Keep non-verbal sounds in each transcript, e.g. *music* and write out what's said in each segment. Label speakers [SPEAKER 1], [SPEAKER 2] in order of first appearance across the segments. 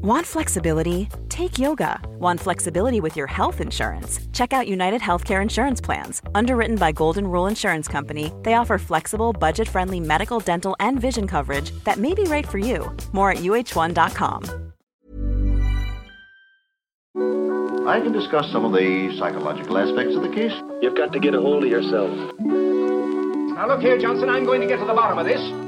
[SPEAKER 1] Want flexibility? Take yoga. Want flexibility with your health insurance? Check out United Healthcare Insurance Plans. Underwritten by Golden Rule Insurance Company, they offer flexible, budget friendly medical, dental, and vision coverage that may be right for you. More at uh1.com.
[SPEAKER 2] I can discuss some of the psychological aspects of the case.
[SPEAKER 3] You've got to get a hold of yourself.
[SPEAKER 4] Now, look here, Johnson, I'm going to get to the bottom of this.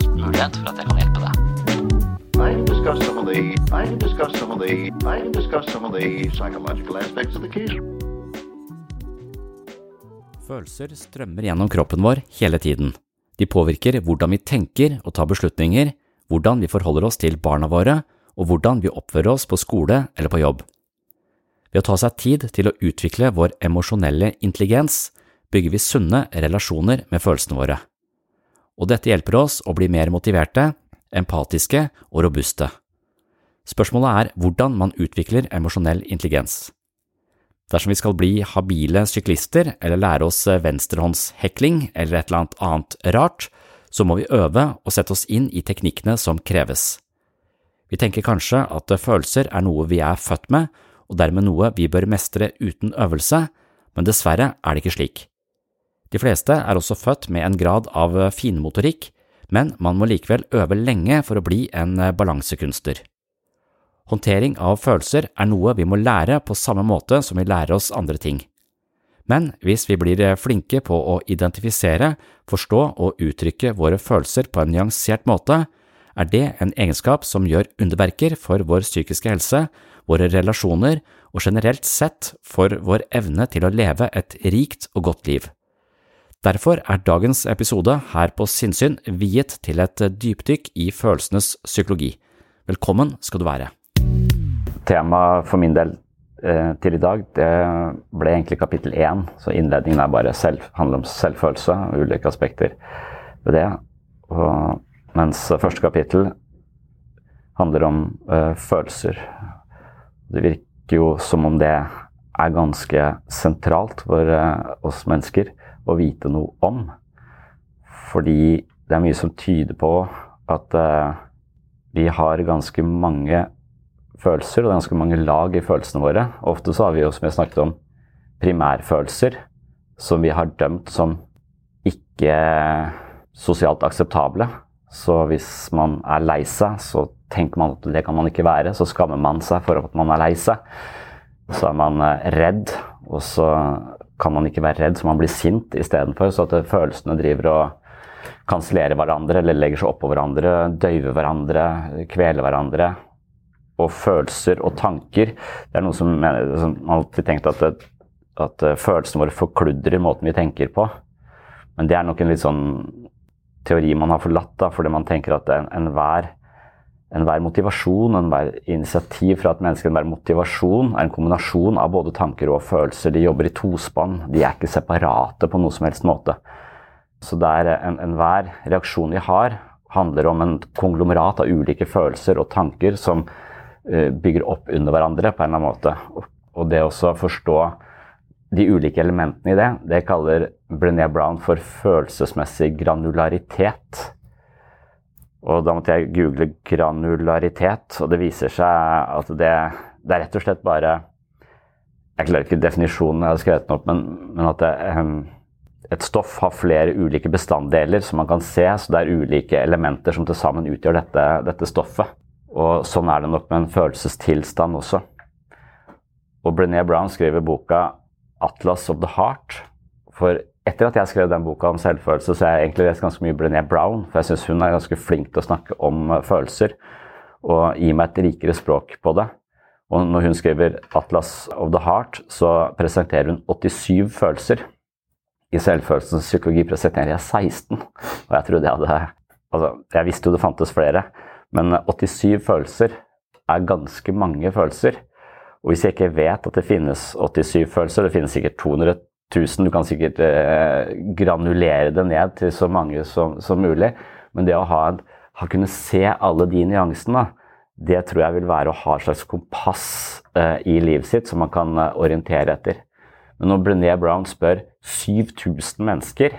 [SPEAKER 5] mulighet for at jeg kan hjelpe deg.
[SPEAKER 2] I discuss some of the I discuss some of the I discuss some of the psychological aspects of the case.
[SPEAKER 6] Følelser strømmer gjennom kroppen vår hele tiden. De påvirker hvordan vi tenker og tar beslutninger, hvordan vi forholder oss til barna våre, og hvordan vi oppfører oss på skole eller på jobb. Ved å ta seg tid til å utvikle vår emosjonelle intelligens, bygger vi sunne relasjoner med følelsene våre. Og dette hjelper oss å bli mer motiverte, empatiske og robuste. Spørsmålet er hvordan man utvikler emosjonell intelligens. Dersom vi skal bli habile syklister eller lære oss venstrehåndshekling eller et eller annet rart, så må vi øve og sette oss inn i teknikkene som kreves. Vi tenker kanskje at følelser er noe vi er født med, og dermed noe vi bør mestre uten øvelse, men dessverre er det ikke slik. De fleste er også født med en grad av finmotorikk, men man må likevel øve lenge for å bli en balansekunstner. Håndtering av følelser er noe vi må lære på samme måte som vi lærer oss andre ting. Men hvis vi blir flinke på å identifisere, forstå og uttrykke våre følelser på en nyansert måte, er det en egenskap som gjør underverker for vår psykiske helse, våre relasjoner og generelt sett for vår evne til å leve et rikt og godt liv. Derfor er dagens episode her på Sinnsyn viet til et dypdykk i følelsenes psykologi. Velkommen skal du være. Temaet for min del eh, til i dag det ble egentlig kapittel én, så innledningen er bare selv, handler om selvfølelse og ulike aspekter ved det. Og, mens første kapittel handler om eh, følelser. Det virker jo som om det er ganske sentralt for eh, oss mennesker å vite noe om. Fordi det er mye som tyder på at eh, vi har ganske mange følelser og ganske mange lag i følelsene våre. Ofte så har vi jo, som jeg snakket om, primærfølelser som vi har dømt som ikke sosialt akseptable. Så hvis man er lei seg, så tenker man at det kan man ikke være. Så skammer man seg for at man er lei seg. Så er man redd, og så kan man ikke være redd, så man blir sint istedenfor. Så at følelsene driver og kansellerer hverandre eller legger seg oppå hverandre, døyver hverandre, kveler hverandre. Og følelser og tanker Det er noe som, som man alltid tenkt at, at følelsene våre forkludrer måten vi tenker på. Men det er nok en litt sånn teori man har forlatt, da, fordi man tenker at enhver en enhver motivasjon, enhver initiativ fra et menneske, enhver motivasjon er en kombinasjon av både tanker og følelser. De jobber i tospann. De er ikke separate på noe som helst måte. Så der en, enhver reaksjon vi har, handler om en konglomerat av ulike følelser og tanker som uh, bygger opp under hverandre på en eller annen måte. Og det å forstå de ulike elementene i det, det kaller Brené Brown for følelsesmessig granularitet. Og da måtte jeg google granularitet, og det viser seg at det, det er rett og slett bare Jeg klarer ikke definisjonen, jeg har skrevet den opp, men, men at det, um, et stoff har flere ulike bestanddeler som man kan se, så det er ulike elementer som til sammen utgjør dette, dette stoffet. Og sånn er det nok med en følelsestilstand også. Og Brené Brown skriver boka 'Atlas of the Heart'. For etter at jeg skrev den boka om selvfølelse, så har jeg egentlig lest ganske mye Brené Brown. For jeg syns hun er ganske flink til å snakke om uh, følelser og gi meg et rikere språk på det. Og når hun skriver 'Atlas of the Heart', så presenterer hun 87 følelser. I selvfølelsens psykologi presenterer jeg 16. Og jeg trodde jeg hadde Altså, jeg visste jo det fantes flere, Men 87 følelser er ganske mange følelser. Og hvis jeg ikke vet at det finnes 87 følelser, det finnes sikkert 200 000, du kan sikkert eh, granulere det ned til så mange som, som mulig, men det å ha, ha kunne se alle de nyansene, det tror jeg vil være å ha et slags kompass eh, i livet sitt som man kan eh, orientere etter. Men når Brené Brown spør 7000 mennesker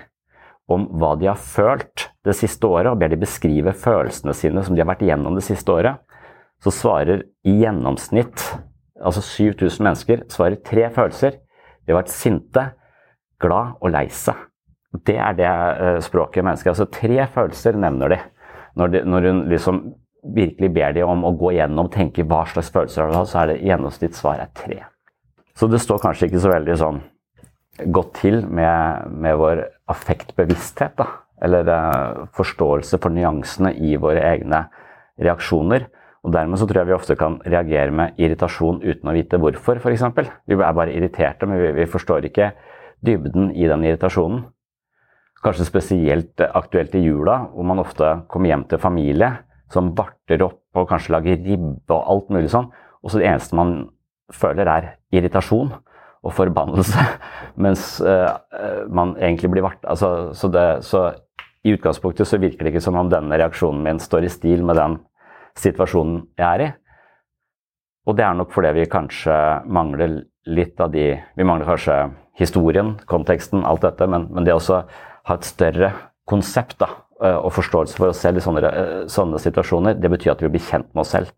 [SPEAKER 6] om hva de har følt det siste året, og ber de beskrive følelsene sine som de har vært igjennom det siste året, så svarer i gjennomsnitt altså 7000 mennesker svarer tre følelser. De har vært sinte, glad og lei seg. Det er det eh, språket mennesker Altså tre følelser nevner de. Når, de, når hun liksom virkelig ber de om å gå gjennom tenke hva slags følelser du har, så er det gjennomsnittssvar er tre. Så det står kanskje ikke så veldig sånn godt til med, med vår affektbevissthet, da. Eller uh, forståelse for nyansene i våre egne reaksjoner. Og Dermed så tror jeg vi ofte kan reagere med irritasjon uten å vite hvorfor, f.eks. Vi er bare irriterte, men vi, vi, forstår ikke dybden i den irritasjonen. Kanskje spesielt aktuelt i jula, hvor man ofte kommer hjem til familie som varter opp og kanskje lager ribbe og alt mulig sånn, og så det eneste man føler, er irritasjon og forbannelse, *laughs* mens uh, man egentlig blir vart. Altså, så, det, så i utgangspunktet så virker det ikke som om denne reaksjonen min står i stil med den situasjonen jeg er i. Og det er nok fordi vi kanskje mangler litt av de Vi mangler kanskje historien, konteksten, alt dette, men, men det å ha et større konsept da, eh, og forståelse for oss selv i sånne, eh, sånne, situasjoner, det betyr at vi blir kjent med oss selv.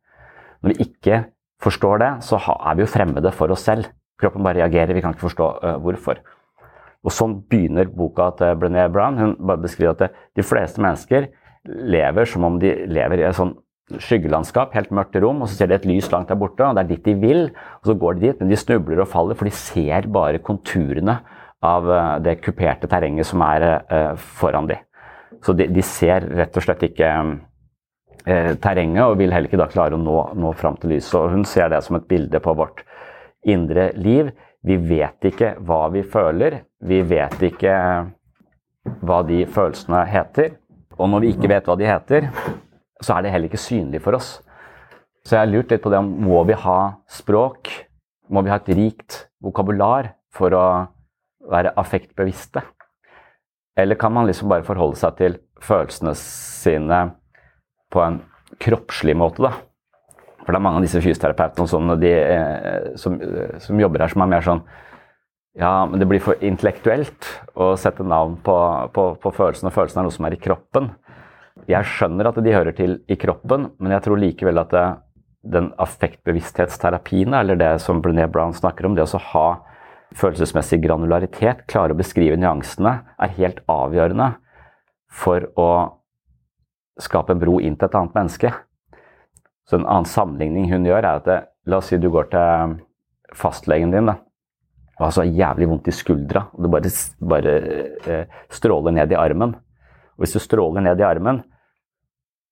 [SPEAKER 6] Når vi ikke forstår det, så er vi jo fremmede for oss selv. Kroppen bare reagerer, vi kan ikke forstå uh, hvorfor. Og Sånn begynner boka til Brené Brown. Hun bare beskriver at de fleste mennesker lever som om de lever i et sånn skyggelandskap, helt mørkt rom, og så ser de et lys langt der borte, og det er dit de vil. og Så går de dit, men de snubler og faller, for de ser bare konturene av eh, det kuperte terrenget som er uh, foran de. Så de, de, ser rett og slett ikke uh, terrenget, og vil heller ikke da klare å nå, nå fram til lyset. Og hun ser det som et bilde på vårt indre liv. Vi vet ikke hva vi føler. Vi vet ikke hva de følelsene heter. Og når vi ikke vet hva de heter, så er det heller ikke synlig for oss. Så jeg har lurt litt på det om må vi ha språk? Må vi ha et rikt vokabular for å være affektbevisste? Eller kan man liksom bare forholde seg til følelsene sine på en kroppslig måte, da? For det er mange av disse fysioterapeutene sånn, eh, som, som, jobber her, som er mer sånn Ja, men det blir for intellektuelt å sette navn på, på, på følelsene. Følelsene er noe som er i kroppen. Jeg skjønner at de hører til i kroppen, men jeg tror likevel at det, den affektbevissthetsterapien, eller det som Brené Brown snakker om, det å ha følelsesmessig granularitet, klare å beskrive nyansene, er helt avgjørende for å skape en bro inn til et annet menneske. Så En annen sammenligning hun gjør, er at det, la oss si du går til fastlegen din da, og har så jævlig vondt i skuldra, og du bare, bare eh, stråler ned i armen. Og hvis du stråler ned i armen,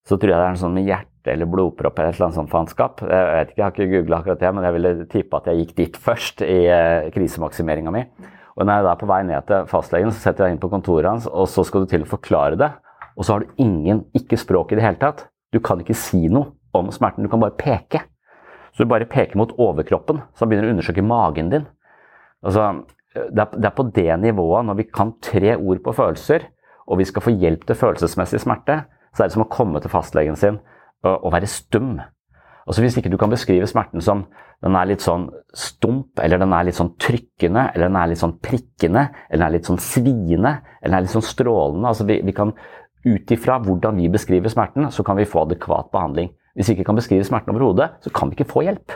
[SPEAKER 6] så tror jeg det er en sånn med hjerte eller blodpropp eller et eller annet sånt faenskap. Jeg vet ikke, jeg har ikke googla akkurat det, men jeg ville tippe at jeg gikk dit først i eh, krisemaksimeringa mi. Og når jeg er på vei ned til fastlegen, så setter jeg inn på kontoret hans, og så skal du til å forklare det. Og så har du ingen, ikke språk i det hele tatt. Du kan ikke si noe om smerten, du kan bare peke. Så du bare peker mot overkroppen, så han begynner å undersøke magen din. Altså, det er på det nivået, når vi kan tre ord på følelser, og vi skal få hjelp til følelsesmessig smerte, så er det som å komme til fastlegen sin og, og være stum. Altså Hvis ikke du kan beskrive smerten som den er litt sånn stump, eller den er litt sånn trykkende, eller den er litt sånn prikkende, eller den er litt sånn sviende, eller den er litt sånn strålende altså vi, vi kan Ut ifra hvordan vi beskriver smerten, så kan vi få adekvat behandling. Hvis vi ikke kan beskrive smerten overhodet, så kan vi ikke få hjelp.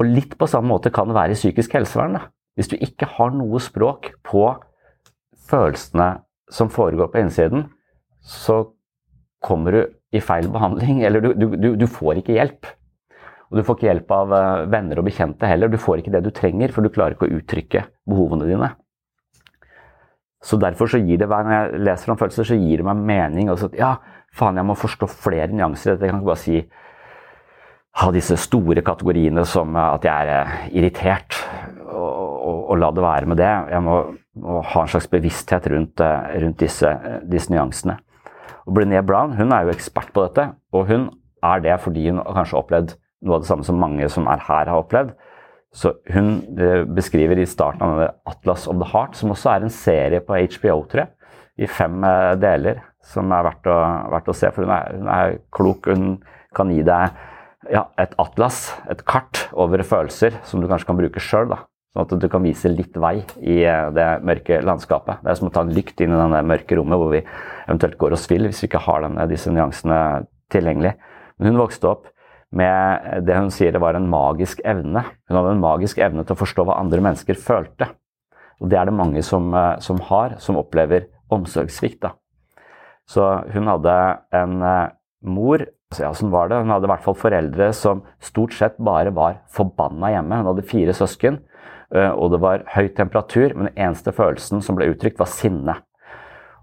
[SPEAKER 6] Og Litt på samme måte kan det være i psykisk helsevern. Da. Hvis du ikke har noe språk på følelsene som foregår på innsiden, så kommer du i feil behandling, eller du, du, du, får ikke hjelp. Og du får ikke hjelp av eh, venner og bekjente heller. Du får ikke det du trenger, for du klarer ikke å uttrykke behovene dine. Så derfor så gir det, Når jeg leser om følelser, så gir det meg mening. Altså, ja, faen, jeg må forstå flere nyanser. Jeg kan ikke bare si ha disse store kategoriene som at jeg er eh, irritert, og, og, og la det være med det. Jeg må, må ha en slags bevissthet rundt, eh, rundt disse, disse nyansene. Og Brené Brown hun er jo ekspert på dette, og hun er det fordi hun har kanskje opplevd noe av det samme som mange som er her, har opplevd. Så Hun eh, beskriver i starten av denne Atlas of the Heart, som også er en serie på HBO, tror jeg, i fem eh, deler, som er verdt å, verdt å se. For hun er, hun er, klok. Hun kan gi deg ja, et atlas, et kart over følelser, som du kanskje kan bruke sjøl. Sånn at du kan vise litt vei i eh, det mørke landskapet. Det er som å ta en lykt inn i det mørke rommet hvor vi eventuelt går oss vill hvis vi ikke har denne, disse nyansene tilgjengelig. Men hun vokste opp med det hun sier det var en magisk evne. Hun hadde en magisk evne til å forstå hva andre mennesker følte. Og det er det mange som, eh, som har, som opplever omsorgssvikt. da. Så hun hadde en uh, mor ja, sånn var det. Hun hadde i hvert fall foreldre som stort sett bare var forbanna hjemme. Hun hadde fire søsken, og det var høy temperatur, men den eneste følelsen som ble uttrykt, var sinne.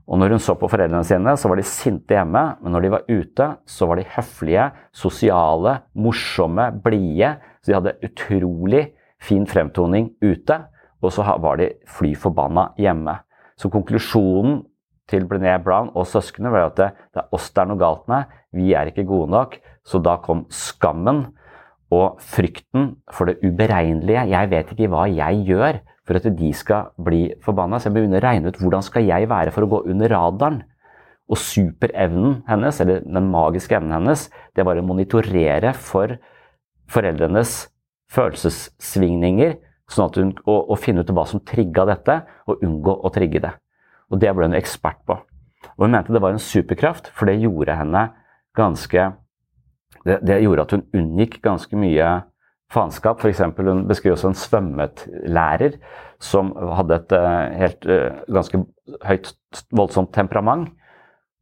[SPEAKER 6] Og når hun så på foreldrene sine, så var de sinte hjemme, men når de var ute, så var de høflige, sosiale, morsomme, blide. Så de hadde utrolig fin fremtoning ute, og så var de fly forbanna hjemme. Så konklusjonen til Brené Brown og søsknene var at det er oss det er noe galt med, vi er ikke gode nok. Så da kom skammen og frykten for det uberegnelige. Jeg vet ikke hva jeg gjør for at de skal bli forbanna. Så jeg begynner å regne ut hvordan skal jeg være for å gå under radaren. Og superevnen hennes, eller den magiske evnen hennes, det var å monitorere for foreldrenes følelsessvingninger sånn at hun, og, og finne ut hva som trigga dette, og unngå å trigge det. Og Det ble hun ekspert på. Og Hun mente det var en superkraft, for det gjorde henne ganske det, det gjorde at hun unngikk ganske mye faenskap. F.eks. hun beskriver også en svømmelærer som hadde et uh, helt uh, ganske høyt, voldsomt temperament.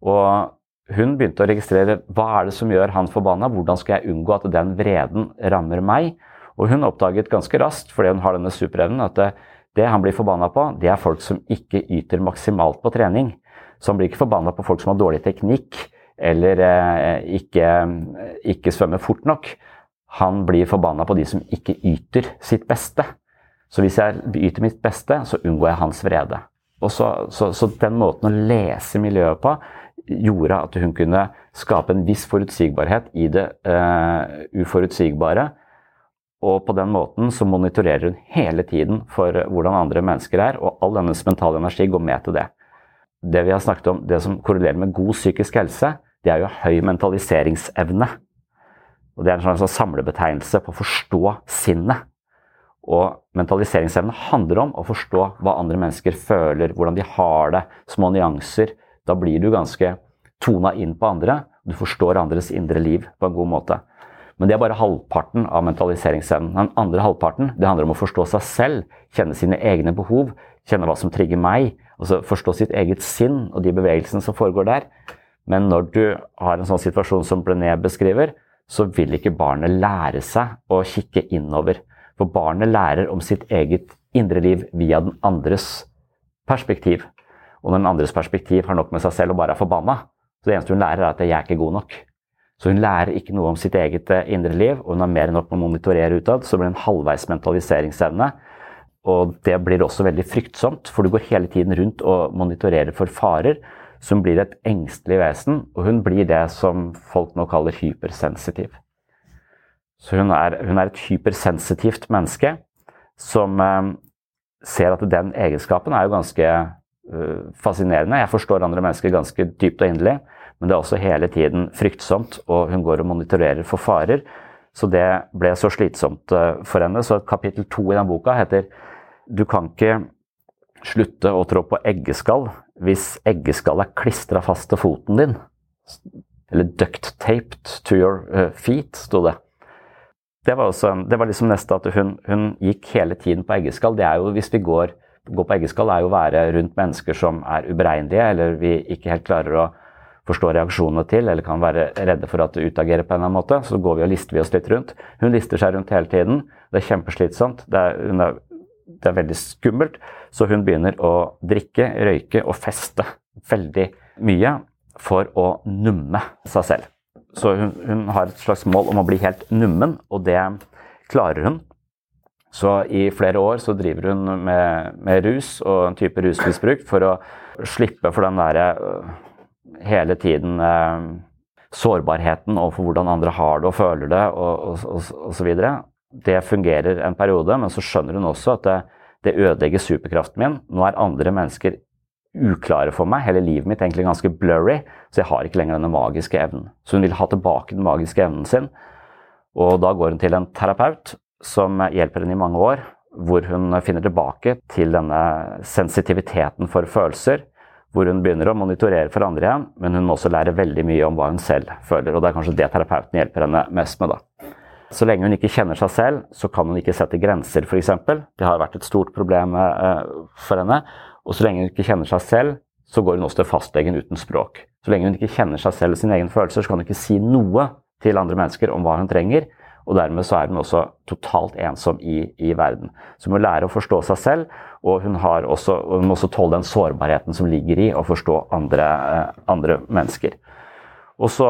[SPEAKER 6] Og hun begynte å registrere hva er det som gjør han forbanna, hvordan skal jeg unngå at den vreden rammer meg. Og hun oppdaget ganske raskt, fordi hun har denne superevnen, at det, det han blir forbanna på, det er folk som ikke yter maksimalt på trening. Så han blir ikke forbanna på folk som har dårlig teknikk eller eh, ikke, ikke svømmer fort nok. Han blir forbanna på de som ikke yter sitt beste. Så hvis jeg yter mitt beste, så unngår jeg hans vrede. Og så, så, så den måten å lese miljøet på gjorde at hun kunne skape en viss forutsigbarhet i det uh, uforutsigbare. Og på den måten så monitorerer hun hele tiden for hvordan andre mennesker er, og all hennes mentale energi går med til det. Det vi har snakket om, det som korrelerer med god psykisk helse, det er jo høy mentaliseringsevne. Og Det er en slags samlebetegnelse på å forstå sinnet. Og mentaliseringsevne handler om å forstå hva andre mennesker føler, hvordan de har det, små nyanser. Da blir du ganske tona inn på andre. Du forstår andres indre liv på en god måte. Men det er bare halvparten av mentaliseringsevnen. Den andre halvparten det handler om å forstå seg selv, kjenne sine egne behov, kjenne hva som trigger meg, altså forstå sitt eget sinn og de bevegelsene som foregår der. Men når du har en sånn situasjon som Blené beskriver, så vil ikke barnet lære seg å kikke innover. For barnet lærer om sitt eget indre liv via den andres perspektiv. Og når den andres perspektiv har nok med seg selv og bare er forbanna, så det eneste hun lærer, er at 'jeg er ikke god nok'. Så hun lærer ikke noe om sitt eget eh, indre liv, og hun har mer enn nok med å monitorere utad. Så blir det en halvveis mentaliseringsevne. Og det blir også veldig fryktsomt, for du går hele tiden rundt og monitorerer for farer som blir et engstelig vesen, og hun blir det som folk nå kaller hypersensitiv. Så hun er, hun er et hypersensitivt menneske som eh, ser at den egenskapen er jo ganske uh, fascinerende. Jeg forstår andre mennesker ganske dypt og inderlig, men det er også hele tiden fryktsomt, og hun går og monitorerer for farer. Så det ble så slitsomt uh, for henne. Så kapittel to i den boka heter 'Du kan ikke slutte å trå på eggeskall hvis eggeskallet er klistra fast til foten din. Eller duct taped to your uh, feet, sto det. Det var, også, det var liksom neste at hun, hun, gikk hele tiden på eggeskall. Det er jo, Hvis vi går, går på eggeskall, er jo å være rundt mennesker som er uberegnelige, eller vi ikke helt klarer å forstå reaksjonene til, eller kan være redde for at det utagerer på en eller annen måte. Så går vi og lister vi oss litt rundt. Hun lister seg rundt hele tiden. Det er kjempeslitsomt. Det er, hun er det er veldig skummelt. Så hun begynner å drikke, røyke og feste veldig mye for å numme seg selv. Så hun, hun, har et slags mål om å bli helt nummen, og det klarer hun. Så i flere år så driver hun med, med rus og en type rusmisbruk for å slippe for den derre hele tiden eh, sårbarheten overfor hvordan andre har det og føler det og osv. Det fungerer en periode, men så skjønner hun også at det, det ødelegger superkraften min. Nå er andre mennesker uklare for meg. Hele livet mitt er egentlig ganske blurry, så jeg har ikke lenger denne magiske evnen. Så hun vil ha tilbake den magiske evnen sin. Og da går hun til en terapeut som hjelper henne i mange år, hvor hun finner tilbake til denne sensitiviteten for følelser. Hvor hun begynner å monitorere for andre igjen, men hun må også lære veldig mye om hva hun selv føler. Og det er kanskje det terapeuten hjelper henne mest med, da. Så lenge hun ikke kjenner seg selv, så kan hun ikke sette grenser, f.eks. Det har vært et stort problem eh, for henne. Og så lenge hun ikke kjenner seg selv, så går hun også til fastlegen uten språk. Så lenge hun ikke kjenner seg selv og sine egne følelser, så kan hun ikke si noe til andre mennesker om hva hun trenger. Og dermed så er hun også totalt ensom i, i verden. Så hun må lære å forstå seg selv, og hun, også, og hun må også tåle den sårbarheten som ligger i å forstå andre, eh, andre mennesker. Og så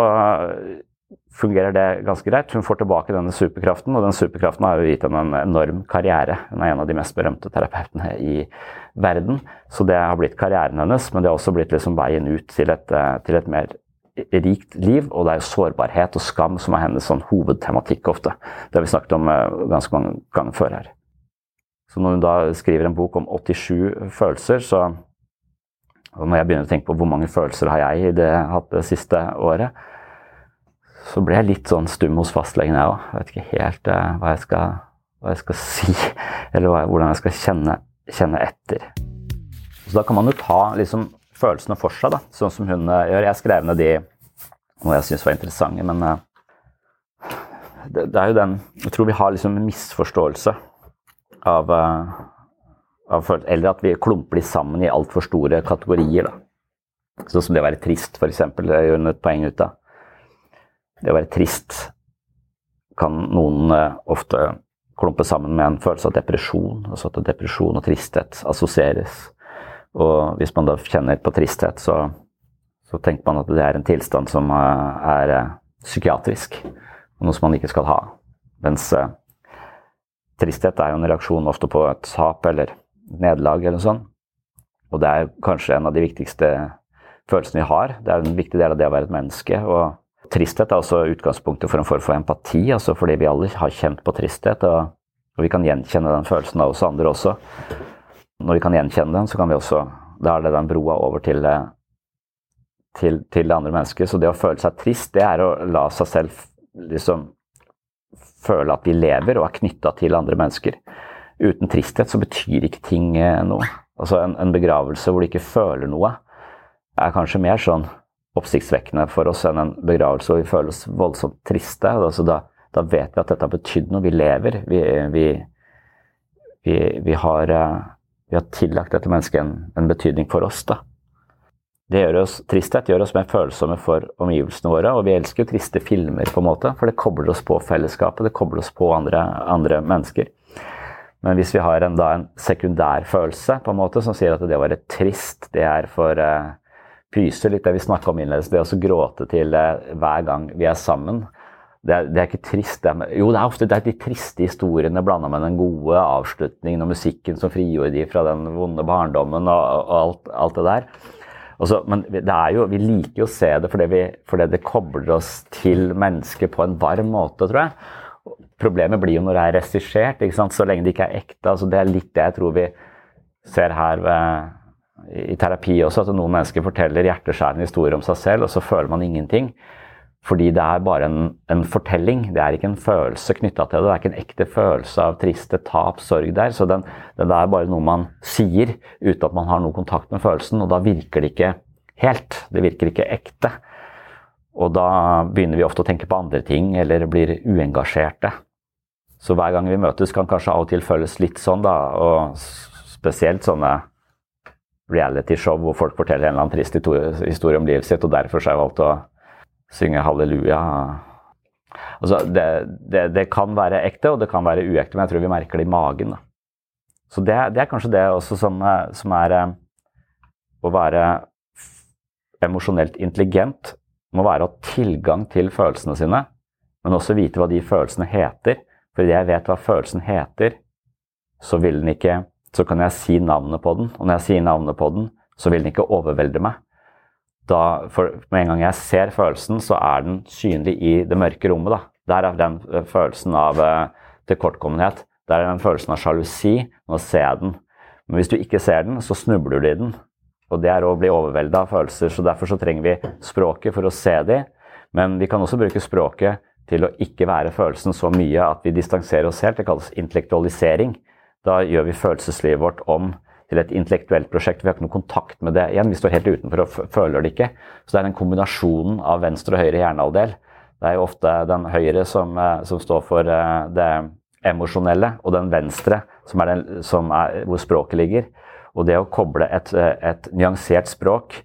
[SPEAKER 6] fungerer det ganske greit. Hun får tilbake denne superkraften, og den superkraften har jo gitt henne en enorm karriere. Hun er en av de mest berømte terapeutene i verden. Så det har blitt karrieren hennes, men det har også blitt liksom veien ut til et, eh, til et mer rikt liv. Og det er jo sårbarhet og skam som er hennes sånn hovedtematikk ofte. Det har vi snakket om eh, ganske mange ganger før her. Så når hun da skriver en bok om 87 følelser, så og når jeg begynner å tenke på hvor mange følelser har jeg det, hatt det siste året, så ble jeg litt sånn stum hos fastlegen, jeg òg. Vet ikke helt uh, hva, jeg skal, hva, jeg skal, *laughs* si, eller hva, hvordan jeg skal kjenne, kjenne, etter. Så da kan man jo ta liksom, følelsene for seg, da, sånn som hun uh, gjør. Jeg skrev ned de noe jeg syns var interessante, men uh, det, det, er jo den Jeg tror vi har liksom en misforståelse av, av Eller at vi klumper de sammen i altfor store kategorier, da. Sånn som det å være trist, f.eks. Det gjør hun et poeng ut av det å være trist kan noen eh, ofte klumpe sammen med en følelse av depresjon. Altså at depresjon og tristhet assosieres. Og hvis man da kjenner på tristhet, så, så tenker man at det er en tilstand som eh, er eh, psykiatrisk, og noe som man ikke skal ha. Mens tristhet er jo en reaksjon ofte på et tap eller nederlag eller noe sånt. Og det er kanskje en av de viktigste følelsene vi har. Det er en viktig del av det å være et menneske. og Tristhet er også utgangspunktet for en form for empati, altså fordi vi alle har kjent på tristhet. Og, og vi kan gjenkjenne den følelsen av oss andre også. Når vi kan gjenkjenne den, så kan vi også Da er det den broa over til, eh, til, til det andre mennesket. Så det å føle seg trist, det er å la seg selv liksom føle at vi lever og er knytta til andre mennesker. Uten tristhet så betyr ikke ting eh, noe. Altså en, en begravelse hvor du ikke føler noe, er kanskje mer sånn oppsiktsvekkende for oss enn en begravelse hvor vi føler oss voldsomt triste. Altså da, da, vet vi at dette har betydd noe. Vi lever. Vi, vi, vi, vi har, eh, har, tillagt dette mennesket en, en, betydning for oss. da. Det gjør oss, Tristhet gjør oss mer følsomme for omgivelsene våre, og vi elsker jo triste filmer, på en måte, for det kobler oss på fellesskapet, det kobler oss på andre, andre mennesker. Men hvis vi har en, da, en sekundær følelse på en måte, som sier at det å være trist, det er for uh, pyser litt, det vi snakka om innledningsvis, det å gråte til hver gang vi er sammen. Det er, det er ikke trist. Det jo, det er ofte det er de triste historiene blanda med den gode avslutningen og musikken som frigjorde de fra den vonde barndommen og, og alt, alt, det der. Også, men jo, vi liker jo å se det fordi, vi, fordi det kobler oss til mennesket på en varm måte, tror jeg. Problemet blir jo når det er regissert, så lenge det ikke er ekte. Altså, det er litt det jeg tror vi ser her ved i terapi også, at noen mennesker forteller hjerteskjærende historier om seg selv, og så føler man ingenting. Fordi det er bare en, en fortelling, det er ikke en følelse knytta til det. Det er ikke en ekte følelse av triste tap, sorg der. Så den, den er bare noe man sier uten at man har noe kontakt med følelsen, og da virker det ikke helt. Det virker ikke ekte. Og da begynner vi ofte å tenke på andre ting, eller blir uengasjerte. Så hver gang vi møtes, kan kanskje av og til føles litt sånn, da. Og spesielt sånne realityshow hvor folk forteller en eller annen trist historie om livet sitt, og derfor har jeg valgt å synge halleluja. Altså, det, det, det, kan være ekte, og det kan være uekte, men jeg tror vi merker det i magen. Da. Så det, det, er kanskje det også som, som er eh, Å være emosjonelt intelligent må være å ha tilgang til følelsene sine, men også vite hva de følelsene heter. For jeg vet hva følelsen heter, så vil den ikke så kan jeg si navnet på den. Og når jeg sier navnet på den, så vil den ikke overvelde meg. da, for med en gang jeg ser følelsen, så er den synlig i det mørke rommet. da. Der er den eh, følelsen av eh, tilkortkommenhet. Der er den følelsen av sjalusi. Nå ser jeg den. Men hvis du ikke ser den, så snubler du i den. Og det er å bli overvelda av følelser. så Derfor så trenger vi språket for å se de. Men vi kan også bruke språket til å ikke være følelsen så mye at vi distanserer oss helt. Det kalles intellektualisering. Da gjør vi følelseslivet vårt om til et intellektuelt prosjekt. Vi har ikke noe kontakt med det igjen. Vi står helt utenfor og føler det ikke. Så det er den kombinasjonen av venstre og høyre hjernehalvdel. Det er jo ofte den høyre som, eh, som står for eh, det emosjonelle, og den venstre som er den, som er, hvor språket ligger. Og det å koble et, et nyansert språk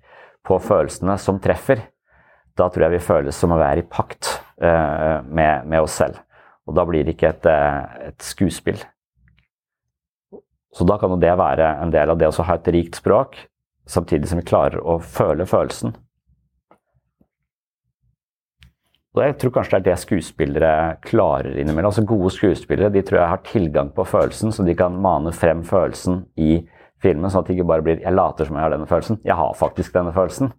[SPEAKER 6] på følelsene som treffer, da tror jeg vi føles som å være i pakt med, med, oss selv. Og da blir det ikke et, et, skuespill. Så da kan jo det være en del av det å ha et rikt språk, samtidig som vi klarer å føle følelsen. Og jeg tror kanskje det er det skuespillere klarer innimellom. Altså Gode skuespillere de tror jeg har tilgang på følelsen, så de kan mane frem følelsen i filmen. Sånn at det ikke bare blir 'jeg later som jeg har denne følelsen', jeg har faktisk denne følelsen.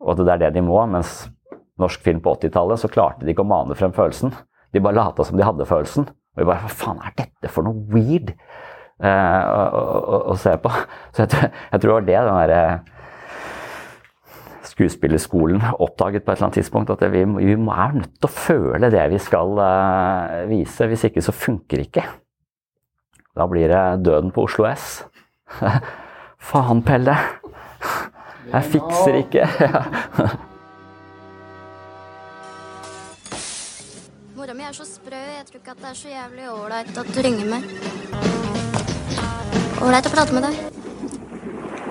[SPEAKER 6] Og at det er det de må. Mens norsk film på 80-tallet så klarte de ikke å mane frem følelsen. De bare lata som de hadde følelsen. Og vi bare Hva faen er dette for noe weird å, å, å, å, se på? *laughs* Så jeg, jeg tror det var det den derre skuespillerskolen oppdaget på et eller annet tidspunkt at vi, vi er nødt til å føle det vi skal uh, vise. Hvis ikke så funker det ikke. Da blir det døden på Oslo S. *laughs* Faen, Pelle! *laughs* Jeg fikser ikke.
[SPEAKER 7] Mora mi er så sprø. Jeg tror ikke at det er så jævlig ålreit at du ringer meg. Ålreit å prate med deg.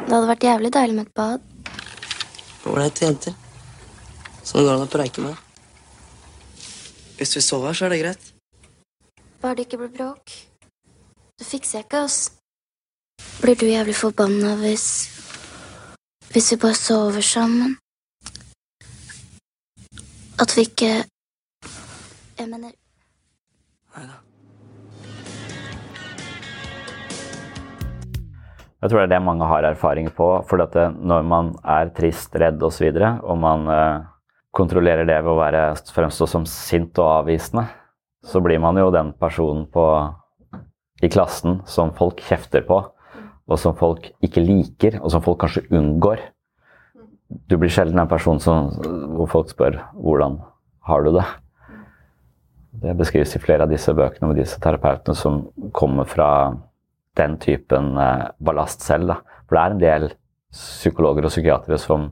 [SPEAKER 7] Det hadde vært jævlig deilig med et bad.
[SPEAKER 8] Ålreite jenter. Det går an å preike med. Hvis vi sover så er det greit.
[SPEAKER 7] Bare det ikke blir bråk. Det fikser jeg ikke, ass. Blir du jævlig forbanna hvis Hvis vi bare sover sammen? At vi ikke Jeg mener
[SPEAKER 6] Jeg tror det er det mange har erfaring på. For det, når man er trist, redd osv., og, så videre, og man eh, kontrollerer det ved å være, fremstå som sint og avvisende, så blir man jo den personen på, i klassen som folk kjefter på, og som folk ikke liker, og som folk kanskje unngår. Du blir sjelden en person som, hvor folk spør 'hvordan har du det'? Det beskrives i flere av disse bøkene med disse terapeutene som kommer fra den typen eh, ballast selv. Da. For det er en del psykologer og psykiatere som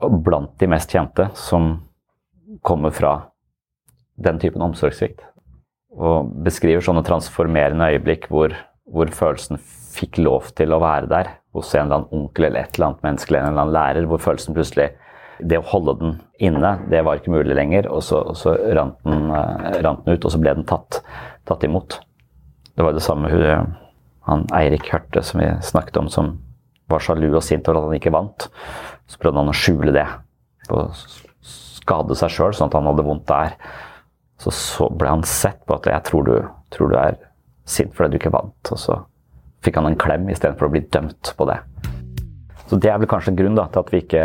[SPEAKER 6] blant de mest kjente som kommer fra den typen omsorgssvikt. Og beskriver sånne transformerende øyeblikk hvor, hvor, følelsen fikk lov til å være der hos en eller annen onkel eller et eller annet menneske eller en eller annen lærer, hvor følelsen plutselig Det å holde den inne, det var ikke mulig lenger, og så, og så rant, den, uh, rant, den, ut, og så ble den tatt, tatt imot. Det var det samme hun han Eirik Hørte som vi snakket om, som var sjalu og sint over at han ikke vant. Så prøvde han å skjule det og skade seg sjøl, sånn at han hadde vondt der. Så, så, ble han sett på at 'jeg tror du, tror du er sint fordi du ikke vant'. Og så fikk han en klem istedenfor å bli dømt på det. Så det er vel kanskje en grunn da, til at vi ikke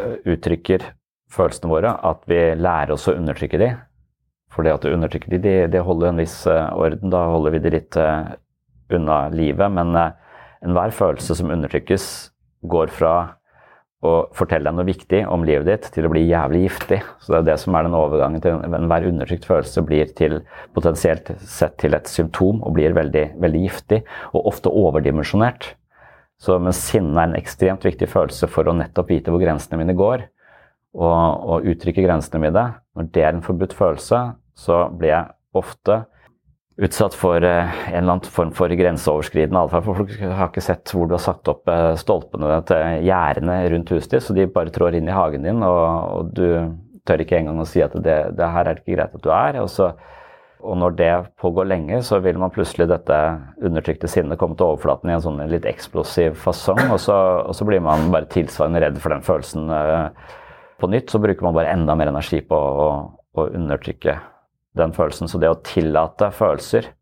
[SPEAKER 6] øh, uttrykker følelsene våre. At vi lærer oss å undertrykke de. For det at du undertrykker de, det, de holder en viss øh, orden. Da holder vi de litt øh, unna livet. Men eh, enhver følelse som undertrykkes, går fra å fortelle deg noe viktig om livet ditt, til å bli jævlig giftig. Så det er det som er den overgangen til enhver undertrykt følelse blir til potensielt sett til et symptom og blir veldig, veldig giftig, og ofte overdimensjonert. Så mens sinne er en ekstremt viktig følelse for å nettopp vite hvor grensene mine går, og, og uttrykke grensene mine, når det er en forbudt følelse, så blir jeg ofte utsatt for eh, en eller annen form for grenseoverskridende atferd. For folk har ikke sett hvor du har satt opp eh, stolpene til gjerdene rundt huset ditt, så de bare trår inn i hagen din, og, og du tør ikke engang å si at det, det, her er ikke greit at du er. Og, så, og, når det pågår lenge, så vil man plutselig dette undertrykte sinnet komme til overflaten i en sånn litt eksplosiv fasong, og så, og så blir man bare tilsvarende redd for den følelsen uh, på nytt. Så bruker man bare enda mer energi på å, å undertrykke den følelsen. Så det å tillate følelser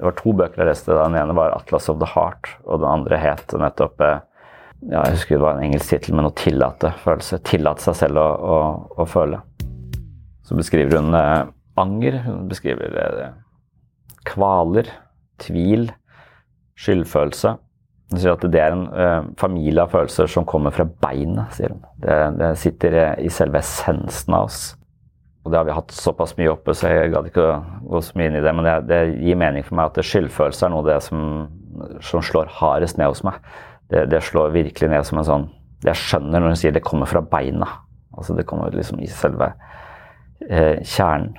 [SPEAKER 6] Det var to bøker jeg leste. Den ene var 'Atlas of the Heart', og den andre het nettopp eh, ja, Jeg husker det var en engelsk tittel men 'Å 'tillate' følelse. Tillate seg selv å, å, å føle. Så beskriver hun eh, anger, hun beskriver eh, kvaler, tvil, skyldfølelse. Hun sier at det er en eh, familie av følelser som kommer fra beinet, sier hun. Det, det sitter i selve essensen av oss. Og det har vi hatt såpass mye oppe, så jeg gadd ikke å gå så mye inn i det. Men det, det gir mening for meg at skyldfølelse er noe av det som, som slår hardest ned hos meg. Det, det, slår virkelig ned som en sånn jeg skjønner når hun sier det kommer fra beina. Altså det kommer liksom i selve eh, kjernen.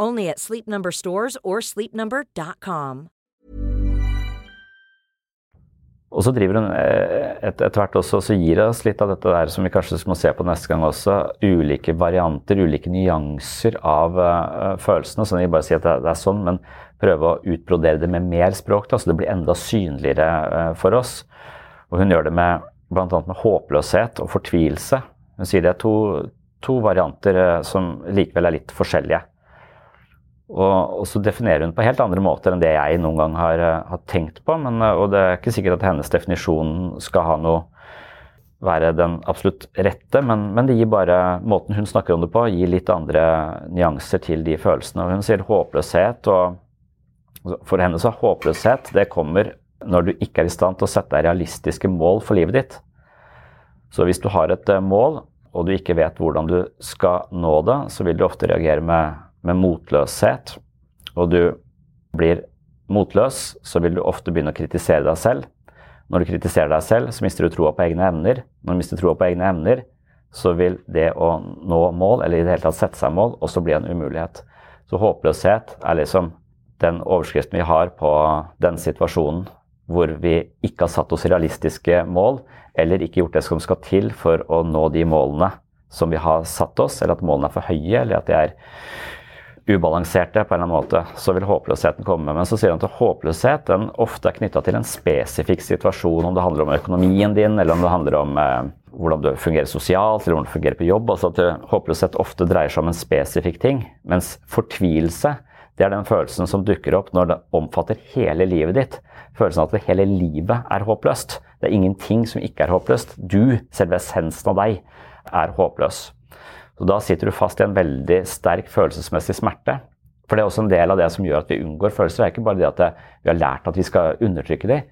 [SPEAKER 9] Only at Sleep Number stores or sleepnumber.com.
[SPEAKER 6] Og så driver hun eh, et, etter hvert også, så gir oss litt av dette der som vi kanskje må se på neste gang også. Ulike varianter, ulike nyanser av uh, følelsene. Så vi bare sier at det, det, er sånn, men prøve å utbrodere det med mer språk, da, så det blir enda synligere uh, for oss. Og hun gjør det med bl.a. med håpløshet og fortvilelse. Hun sier det er to, to varianter uh, som likevel er litt forskjellige. Og, og, så definerer hun på helt andre måter enn det jeg noen gang har, eh, har tenkt på. Men, eh, og det er ikke sikkert at hennes definisjon skal ha noe være den absolutt rette, men, men, det gir bare måten hun snakker om det på, gir litt andre nyanser til de følelsene. Og hun sier håpløshet, og for henne så håpløshet det kommer når du ikke er i stand til å sette deg realistiske mål for livet ditt. Så hvis du har et eh, mål, og du ikke vet hvordan du skal nå det, så vil du ofte reagere med med motløshet, og du blir motløs, så vil du ofte begynne å kritisere deg selv. Når du kritiserer deg selv, så mister du troa på egne evner. Når du mister troa på egne evner, så vil det å nå mål, eller i det hele tatt sette seg mål, også bli en umulighet. Så håpløshet er liksom den overskriften vi har på den situasjonen hvor vi ikke har satt oss realistiske mål, eller ikke gjort det som skal til for å nå de målene som vi har satt oss, eller at målene er for høye, eller at de er ubalanserte på en eller annen måte, så vil håpløsheten komme. Men så sier han at håpløshet den ofte er knytta til en spesifikk situasjon. Om det handler om økonomien din, eller om det handler om eh, hvordan du fungerer sosialt, eller hvordan du fungerer på jobb. altså at Håpløshet ofte dreier seg om en spesifikk ting. Mens fortvilelse det er den følelsen som dukker opp når det omfatter hele livet ditt. Følelsen av at hele livet er håpløst. Det er ingenting som ikke er håpløst. Du, selve essensen av deg, er håpløs. Så da sitter du fast i en veldig sterk følelsesmessig smerte. For det er også en del av det som gjør at vi unngår følelser. Det er ikke bare det at det, vi har lært at vi skal undertrykke dem,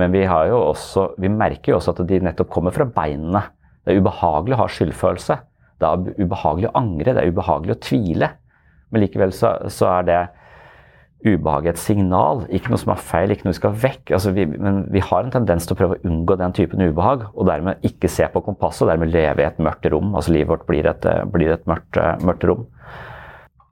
[SPEAKER 6] men vi, også, vi, merker jo også at de nettopp kommer fra beinene. Det er ubehagelig å ha skyldfølelse. Det er ubehagelig å angre, det er ubehagelig å tvile. Men likevel så, så er det ubehag et signal, ikke noe som er feil, ikke noe vi skal vekk. Altså vi, men vi har en tendens til å prøve å unngå den typen ubehag, og dermed ikke se på kompasset, og dermed leve i et mørkt rom. Altså livet vårt blir et, blir et mørkt, mørkt, rom.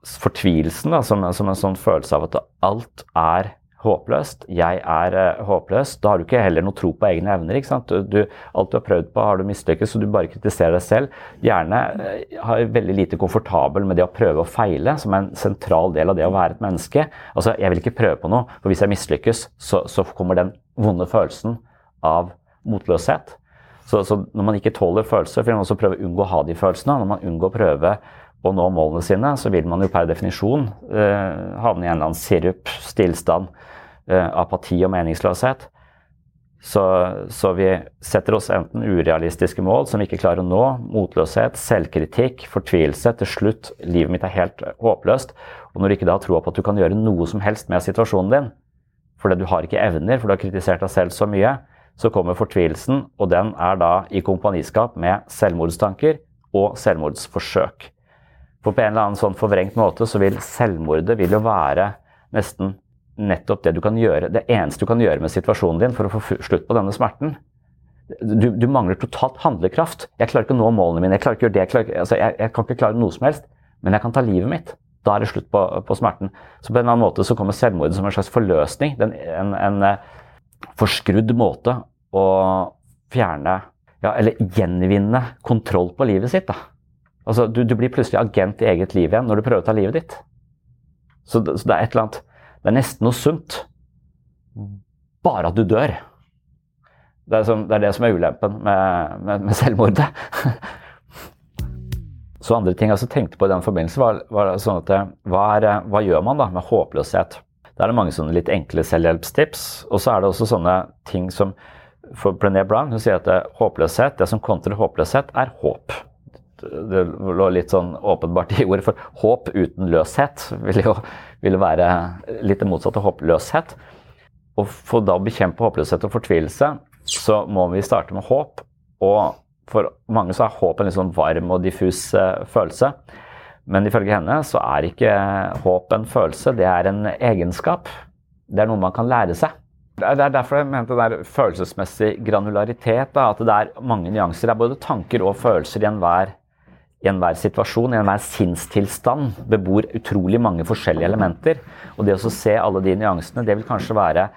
[SPEAKER 6] Fortvilelsen da, som, som, en sånn følelse av at alt er håpløst. Jeg er uh, håpløs. Da har du ikke heller noe tro på egne evner. ikke sant? Du, alt du har prøvd på, har du mislykkes, så du bare kritiserer deg selv. Gjerne uh, har veldig lite komfortabel med det å prøve og feile, som er en sentral del av det å være et menneske. Altså, Jeg vil ikke prøve på noe, for hvis jeg mislykkes, så, så kommer den vonde følelsen av motløshet. Så, så, når man ikke tåler følelser, vil man også prøve å unngå å ha de følelsene. Når man unngår å prøve å nå målene sine, så vil man jo per definisjon eh, havne i en eller annen sirup, stillstand, eh, apati og meningsløshet. Så, så, vi setter oss enten urealistiske mål som vi ikke klarer å nå, motløshet, selvkritikk, fortvilelse. Til slutt, livet mitt er helt håpløst. Og når du ikke da tror på at du kan gjøre noe som helst med situasjonen din, fordi du har ikke evner, for du har kritisert deg selv så mye, så kommer fortvilelsen, og den er da i kompaniskap med selvmordstanker og selvmordsforsøk. For på en eller annen sånn forvrengt måte så vil selvmordet vil jo være nesten nettopp det du kan gjøre, det eneste du kan gjøre med situasjonen din for å få slutt på denne smerten. Du, du mangler totalt handlekraft. Jeg klarer ikke å nå målene mine. Jeg klarer ikke å gjøre det, jeg, klarer, altså, jeg, jeg kan ikke klare noe som helst, men jeg kan ta livet mitt. Da er det slutt på, på smerten. Så på en eller annen måte så kommer selvmordet som en slags forløsning. Den, en, en eh, forskrudd måte å fjerne ja, eller gjenvinne kontroll på livet sitt. Da. Altså, du, du, blir plutselig agent i eget liv igjen når du prøver å ta livet ditt. Så, så det er et eller annet Det er nesten noe sunt. Bare at du dør. Det er, som, det, er det som er ulempen med, med, med selvmordet. *laughs* Så andre ting jeg også tenkte på i den forbindelse, var, var sånn at hva, er, hva, gjør man da med håpløshet? Da er det mange sånne litt enkle selvhjelpstips. Og så er det også sånne ting som for Brené Brown hun sier at det, håpløshet, det som kontrer håpløshet, er håp. Det lå litt sånn åpenbart i ordet, for håp uten løshet vil jo vil være litt det motsatte håpløshet. Og for da å bekjempe håpløshet og fortvilelse, så må vi starte med håp. Og for mange så er håp en litt sånn varm og diffus uh, følelse. Men ifølge henne så er ikke håp en følelse, det er en egenskap. Det er noe man kan lære seg. Det er derfor jeg mente det er følelsesmessig granularitet. Da, at det er mange nyanser. Det er både tanker og følelser i enhver, i enhver situasjon, i enhver sinnstilstand. Bebor utrolig mange forskjellige elementer. Og det å se alle de nyansene, det vil kanskje være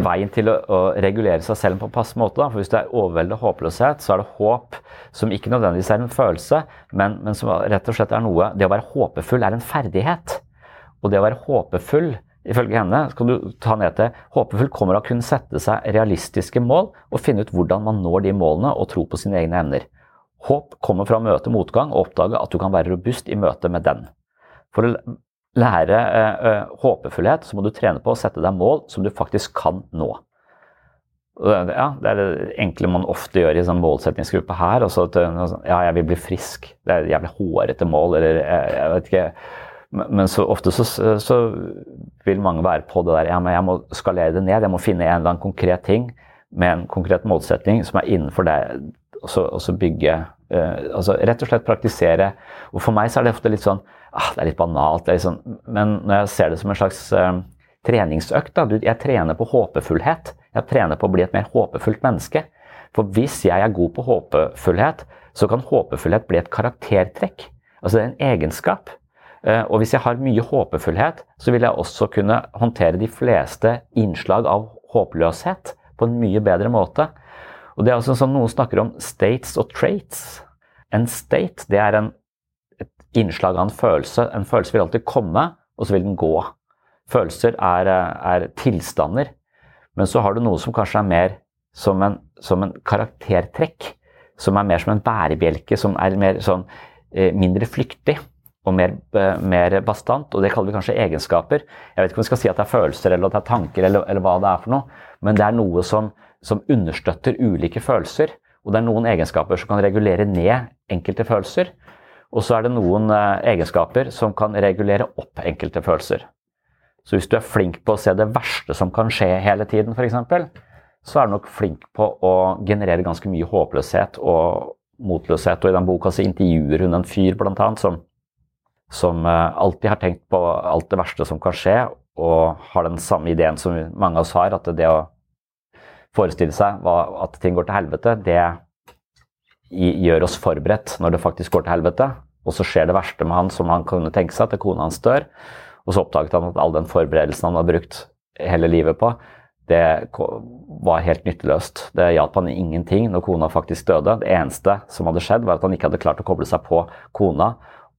[SPEAKER 6] veien til å, å, regulere seg selv på en passe måte. Da. For Hvis det er overveldende håpløshet, så er det håp som ikke nødvendigvis er en følelse, men, men, som rett og slett er noe Det å være håpefull er en ferdighet. Og det å være håpefull, ifølge henne, skal du ta ned til Håpefull kommer av å kunne sette seg realistiske mål og finne ut hvordan man når de målene og tro på sine egne evner. Håp kommer fra å møte motgang og oppdage at du kan være robust i møte med den. For å lære eh, håpefullhet, så må du trene på å sette deg mål som du faktisk kan nå. Ja, det er det enkle man ofte gjør i sånn målsettingsgruppe her. Også at ja, jeg vil bli frisk. Det er et jævlig hårete mål, eller jeg, jeg vet ikke. Men så ofte så, så, vil mange være på det der ja, men jeg må skalere det ned. Jeg må finne en eller annen konkret ting med en konkret målsetting som er innenfor det. Og så, og så bygge uh, altså Rett og slett praktisere. Og for meg så er det ofte litt sånn ah, det er litt banalt. Det er sånn, men når jeg ser det som en slags uh, treningsøkt da, du, Jeg trener på håpefullhet. Jeg trener på å bli et mer håpefullt menneske. For hvis jeg er god på håpefullhet, så kan håpefullhet bli et karaktertrekk. Altså det er en egenskap. Uh, og hvis jeg har mye håpefullhet, så vil jeg også kunne håndtere de fleste innslag av håpløshet på en mye bedre måte. Og det er altså sånn Noen snakker om states og traits. En state det er en innslag av en følelse. En følelse vil alltid komme, og så vil den gå. Følelser er, er tilstander. Men så har du noe som kanskje er mer som en, som en karaktertrekk. Som er mer som en bærebjelke, som er mer sånn, eh, mindre flyktig og mer, eh, mer, bastant. Og det kaller vi kanskje egenskaper. Jeg vet ikke om vi skal si at det er følelser eller at det er tanker, eller, eller hva det er for noe. Men det er noe som, som understøtter ulike følelser. Og det er noen egenskaper som kan regulere ned enkelte følelser. Og så er det noen eh, egenskaper som kan regulere opp enkelte følelser. Så hvis du er flink på å se det verste som kan skje hele tiden, f.eks., så er du nok flink på å generere ganske mye håpløshet og motløshet. Og i den boka så intervjuer hun en fyr blant annet, som, som eh, alltid har tenkt på alt det verste som kan skje, og har den samme ideen som mange av oss har, at det å forestille seg at ting går til helvete, det gjør oss forberedt når det faktisk går til helvete. Og så skjer det verste med han som han kunne tenke seg, at kona hans dør. Og så oppdaget han at all den forberedelsen han har brukt hele livet på, det var helt nytteløst. Det hjalp han ingenting når kona faktisk døde. Det eneste som hadde skjedd, var at han ikke hadde klart å koble seg på kona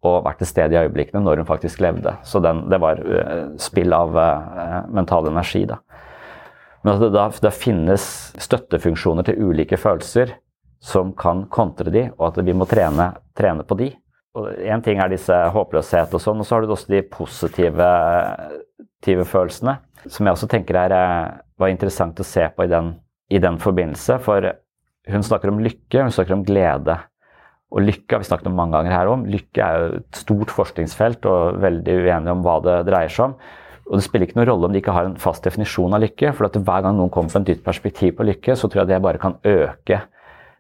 [SPEAKER 6] og vært til stede i øyeblikkene når hun faktisk levde. Så den, det var uh, spill av uh, mental energi. Da. Men at det da, det finnes støttefunksjoner til ulike følelser som kan kontre de, og at vi må trene, trene på de. Én ting er disse håpløshet og sånn, og så har du også de positive, positive følelsene. Som jeg også tenker er, eh, var interessant å se på i den, i den forbindelse. For hun snakker om lykke, hun snakker om glede. Og lykke har vi snakket om mange ganger her om. Lykke er jo et stort forskningsfelt og veldig uenige om hva det dreier seg om. Og Det spiller ikke noen rolle om de ikke har en fast definisjon av lykke. for Hver gang noen kommer på et nytt perspektiv på lykke, så tror jeg det bare kan øke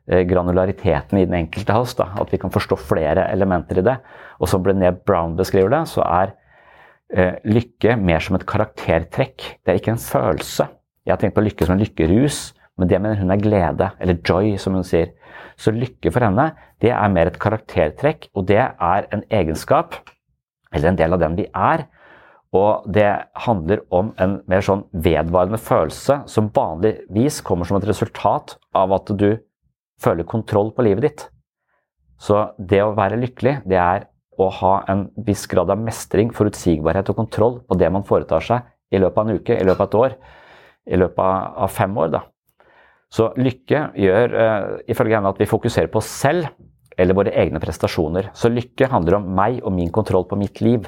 [SPEAKER 6] eh, granulariteten i den enkelte av oss. Da. At vi kan forstå flere elementer i det. Og som Brené Brown beskriver det, så er eh, lykke mer som et karaktertrekk. Det er ikke en følelse. Jeg har tenkt på lykke som en lykkerus, men det mener hun er glede, eller joy, som hun sier. Så lykke for henne, det er mer et karaktertrekk, og det er en egenskap, eller en del av den vi er. Og det handler om en mer sånn vedvarende følelse som vanligvis kommer som et resultat av at du føler kontroll på livet ditt. Så det å være lykkelig, det er å ha en viss grad av mestring, forutsigbarhet og kontroll på det man foretar seg i løpet av en uke, i løpet av et år, i løpet av fem år. da. Så lykke gjør uh, ifølge henne at vi fokuserer på oss selv eller våre egne prestasjoner. Så lykke handler om meg og min kontroll på mitt liv.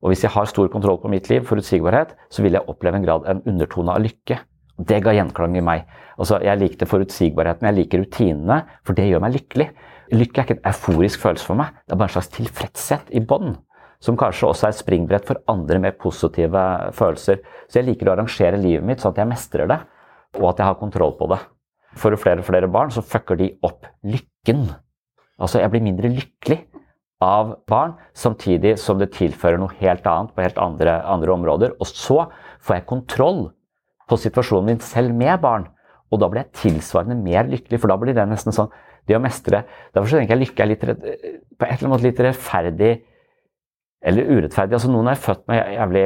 [SPEAKER 6] Og hvis jeg har stor kontroll på mitt liv, forutsigbarhet, så vil jeg oppleve en grad en undertone av lykke. Det ga gjenklang i meg. Altså, jeg likte forutsigbarheten, jeg liker rutinene, for det gjør meg lykkelig. Lykke er ikke en euforisk følelse for meg, det er bare en slags tilfredshet i bånn. Som kanskje også er et springbrett for andre mer positive følelser. Så jeg liker å arrangere livet mitt sånn at jeg mestrer det og at jeg har kontroll på det. For flere og flere barn så fucker de opp lykken. Altså, jeg blir mindre lykkelig av barn, samtidig som det tilfører noe helt annet på helt andre, andre områder. Og så får jeg kontroll på situasjonen min selv med barn. Og da blir jeg tilsvarende mer lykkelig, for da blir det nesten sånn det å mestre Derfor så tenker jeg lykke er litt, på et eller annet litt rettferdig eller urettferdig. Altså Noen er født med jævlig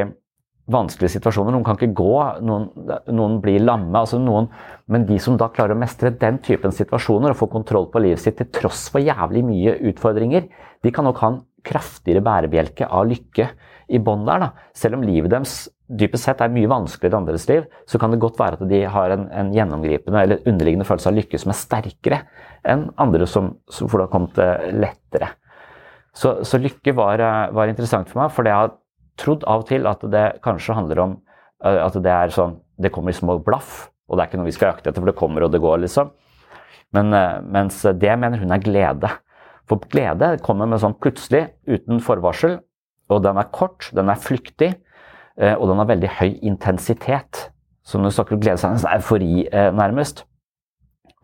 [SPEAKER 6] vanskelige situasjoner. Noen kan ikke gå, noen, noen blir lamme. Altså noen, men de som da klarer å mestre den typen situasjoner og få kontroll på livet sitt til tross for jævlig mye utfordringer, de kan nok ha en kraftigere bærebjelke av lykke i bånn der. da. Selv om livet deres dypest sett er mye vanskeligere i andres liv, så kan det godt være at de har en, en gjennomgripende eller underliggende følelse av lykke som er sterkere enn andre som, som får det kommet lettere. Så, så lykke var, var, interessant for meg, for jeg har trodd av og til at det kanskje handler om eh, at det er sånn Det kommer i små blaff, og det er ikke noe vi skal jakte etter, for det kommer og det går, liksom. Men, eh, mens det mener hun er glede. For glede kommer med sånn plutselig, uten forvarsel. Og den er kort, den er flyktig, eh, og den har veldig høy intensitet. Så når du snakker om glede, så er det en eufori, nærmest.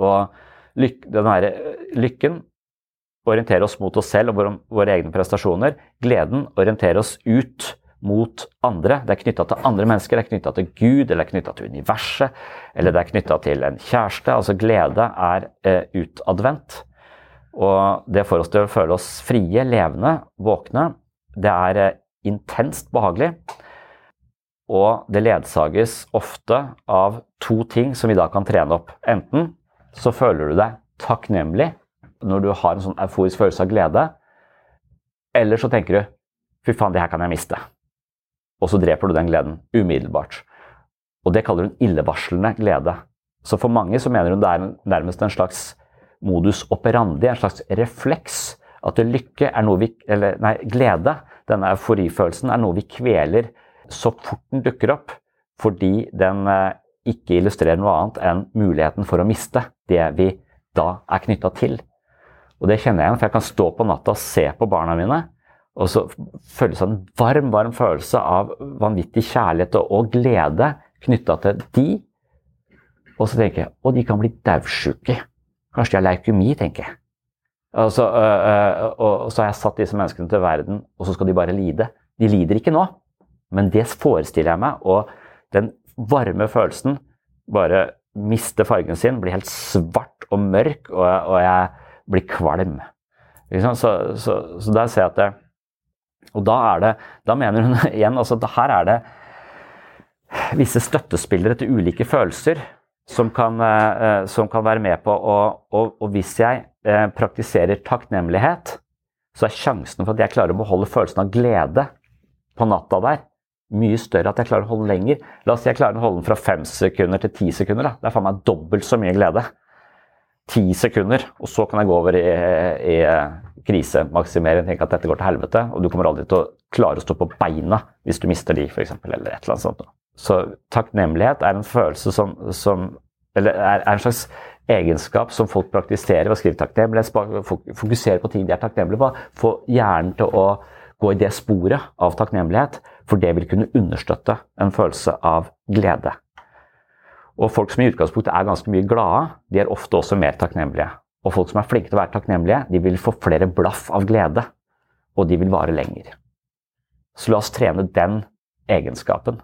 [SPEAKER 6] Og lyk, den her lykken orienterer oss mot oss selv og våre, våre egne prestasjoner. Gleden orienterer oss ut mot andre. Det er knytta til andre mennesker, det er knytta til Gud, eller det er knytta til universet, eller det er knytta til en kjæreste. Altså glede er eh, utadvendt. Og det får oss til å føle oss frie, levende, våkne. Det er eh, intenst behagelig. Og det ledsages ofte av to ting som vi da kan trene opp. Enten så føler du deg takknemlig når du har en sånn euforisk følelse av glede, eller så tenker du 'fy faen, det her kan jeg miste'. Og så dreper du den gleden umiddelbart. Og det kaller hun illevarslende glede. Så for mange så mener hun det er nærmest en slags modus operandi, en slags refleks. At lykke er noe vi Eller nei, glede, denne euforifølelsen, er noe vi kveler så fort den dukker opp. Fordi den eh, ikke illustrerer noe annet enn muligheten for å miste det vi da er knytta til. Og det kjenner jeg igjen, for jeg kan stå på natta og se på barna mine. Og så føles det en varm, varm følelse av vanvittig kjærlighet og, glede knytta til de. Og så tenker jeg å, de kan bli daudsjuke. Kanskje de har leukemi, tenker jeg. Og så, øh, og så, har jeg satt disse menneskene til verden, og så skal de bare lide. De lider ikke nå, men det forestiller jeg meg. Og den varme følelsen bare mister fargen sin, blir helt svart og mørk, og, og jeg blir kvalm. Så, så, så, der ser jeg at det Og da er det Da mener hun *laughs* igjen altså her er det visse støttespillere til ulike følelser som kan, eh, som kan være med på å og, og, hvis jeg eh, praktiserer takknemlighet, så er sjansen for at jeg klarer å beholde følelsen av glede på natta der, mye større. At jeg klarer å holde den lenger. La oss si jeg klarer å holde den fra fem sekunder til ti sekunder. Da. Det er faen meg dobbelt så mye glede ti sekunder, og så kan jeg gå over i, i krisemaksimering. Tenke at dette går til helvete, og du kommer aldri til å klare å stå på beina hvis du mister de, f.eks. Eller et eller annet sånt. Så takknemlighet er en følelse som, som Eller er, er, en slags egenskap som folk praktiserer ved å skrive takknemlighet. Fokusere på ting de er takknemlige på. Få hjernen til å gå i det sporet av takknemlighet, for det vil kunne understøtte en følelse av glede. Og folk som i utgangspunktet er ganske mye glade, de er ofte også mer takknemlige. Og folk som er flinke til å være takknemlige, de vil få flere blaff av glede. Og de vil vare lenger. Så la oss trene den egenskapen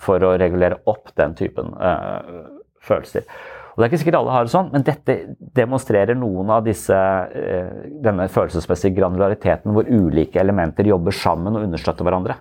[SPEAKER 6] for å regulere opp den typen uh, følelser. Og Det er ikke sikkert alle har det sånn, men dette demonstrerer noen av disse, uh, denne følelsesmessige granulariteten hvor ulike elementer jobber sammen og understøtter hverandre.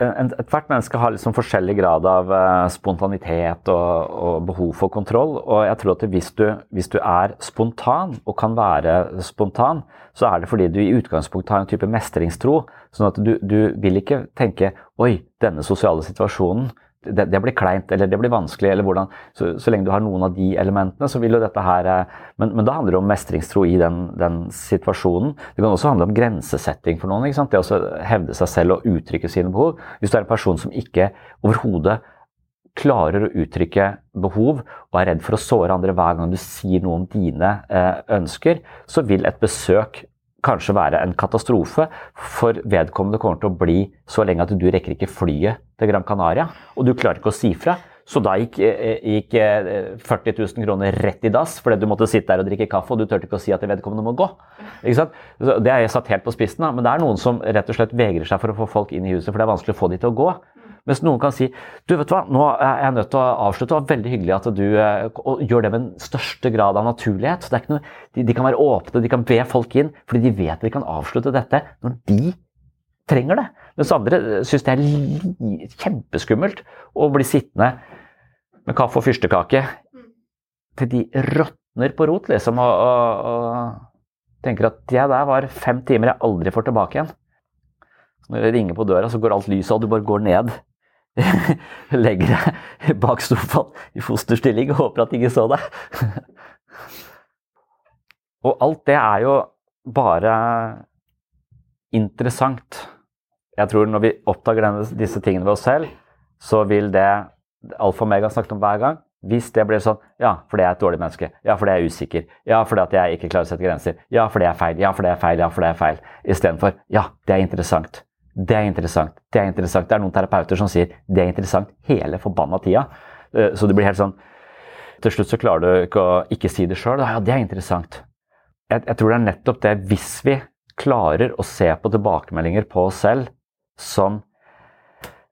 [SPEAKER 6] Ethvert menneske har liksom forskjellig grad av uh, spontanitet og, og, behov for kontroll. Og jeg tror at hvis du, hvis du, er spontan, og kan være spontan, så er det fordi du i utgangspunktet har en type mestringstro. Sånn at du, du vil ikke tenke 'oi, denne sosiale situasjonen' det, det, blir kleint eller det blir vanskelig. eller hvordan, så, så, lenge du har noen av de elementene, så vil jo dette her eh, Men, men da handler det om mestringstro i den, den, situasjonen. Det kan også handle om grensesetting for noen. ikke sant? Det å hevde seg selv og uttrykke sine behov. Hvis du er en person som ikke overhodet klarer å uttrykke behov og er redd for å såre andre hver gang du sier noe om dine eh, ønsker, så vil et besøk kanskje være en katastrofe, for vedkommende kommer til å bli så lenge at du rekker ikke flyet til Gran Canaria, og du klarer ikke å si fra. Så da gikk, eh, gikk 40 eh, 000 kroner rett i dass fordi du måtte sitte der og drikke kaffe, og du turte ikke å si at vedkommende må gå. Det er satt helt på spissen, men det er noen som rett og slett vegrer seg for å få folk inn i huset, for det er vanskelig å få de til å gå. Mens noen kan si du vet hva, nå er jeg nødt til å avslutte. Det var veldig hyggelig at du eh, gjør det med den største grad av naturlighet. Noe, de, de, kan være åpne, de kan be folk inn, fordi de vet de kan avslutte dette når de trenger det. Mens andre eh, syns det er kjempeskummelt å bli sittende med kaffe og fyrstekake til de råtner på rot, liksom, og, og, og tenker at det der var fem timer jeg aldri får tilbake igjen. Når det ringer på døra, så går alt lyset, og du bare går ned *laughs* legger deg bak sofaen i fosterstilling og håper at ingen så deg. *laughs* og alt det er jo bare interessant. Jeg tror når vi oppdager denne, disse tingene ved oss selv, så vil det alfa og mega snakket om hver gang. Hvis det blir sånn Ja, fordi jeg er et dårlig menneske. Ja, fordi jeg er usikker. Ja, fordi at jeg ikke klarer å sette grenser. Ja, fordi jeg er feil. Ja, fordi jeg er feil. Ja, fordi jeg er feil. Istedenfor Ja, det er interessant. Det er interessant. Det er interessant. Det er noen terapeuter som sier det er interessant hele forbanna tida. Eh, så det blir helt sånn Til slutt så klarer du ikke å ikke si det sjøl. Ja, det er interessant. Jeg, jeg, tror det er nettopp det, hvis vi klarer å se på tilbakemeldinger på oss selv som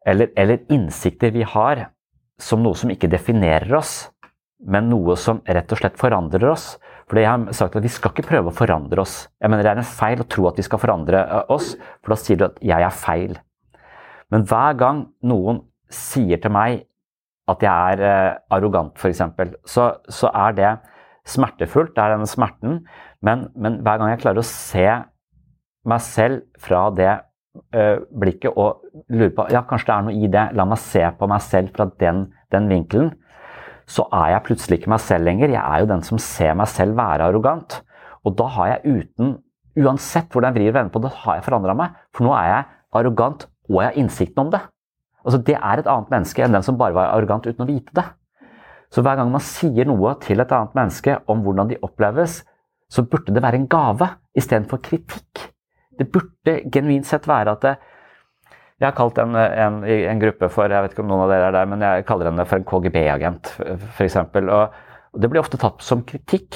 [SPEAKER 6] eller, eller innsikter vi har som noe som ikke definerer oss, men noe som rett og slett forandrer oss, fordi jeg har sagt at Vi skal ikke prøve å forandre oss. Jeg mener Det er en feil å tro at vi skal forandre eh, oss, for da sier du at jeg er feil. Men hver gang noen sier til meg at jeg er uh, arrogant, f.eks., så, så er det smertefullt. Det er denne smerten. Men, men, hver gang jeg klarer å se meg selv fra det uh, blikket og lurer på ja, kanskje det er noe i det, la meg se på meg selv fra den, den vinkelen, så er jeg plutselig ikke meg selv lenger. Jeg er jo den som ser meg selv være arrogant. Og da har jeg uten Uansett hvordan jeg vrir og vender på det, har jeg forandra meg. For nå er jeg arrogant, og jeg har innsikten om det. Altså Det er et annet menneske enn den som bare var arrogant uten å vite det. Så hver gang man sier noe til et annet menneske om hvordan de oppleves, så burde det være en gave istedenfor kritikk. Det burde genuint sett være at det, jeg har kalt en, en, en, gruppe for jeg vet ikke om noen av dere er der, men jeg kaller henne for en KGB-agent, f.eks. Og, det blir ofte tatt som kritikk.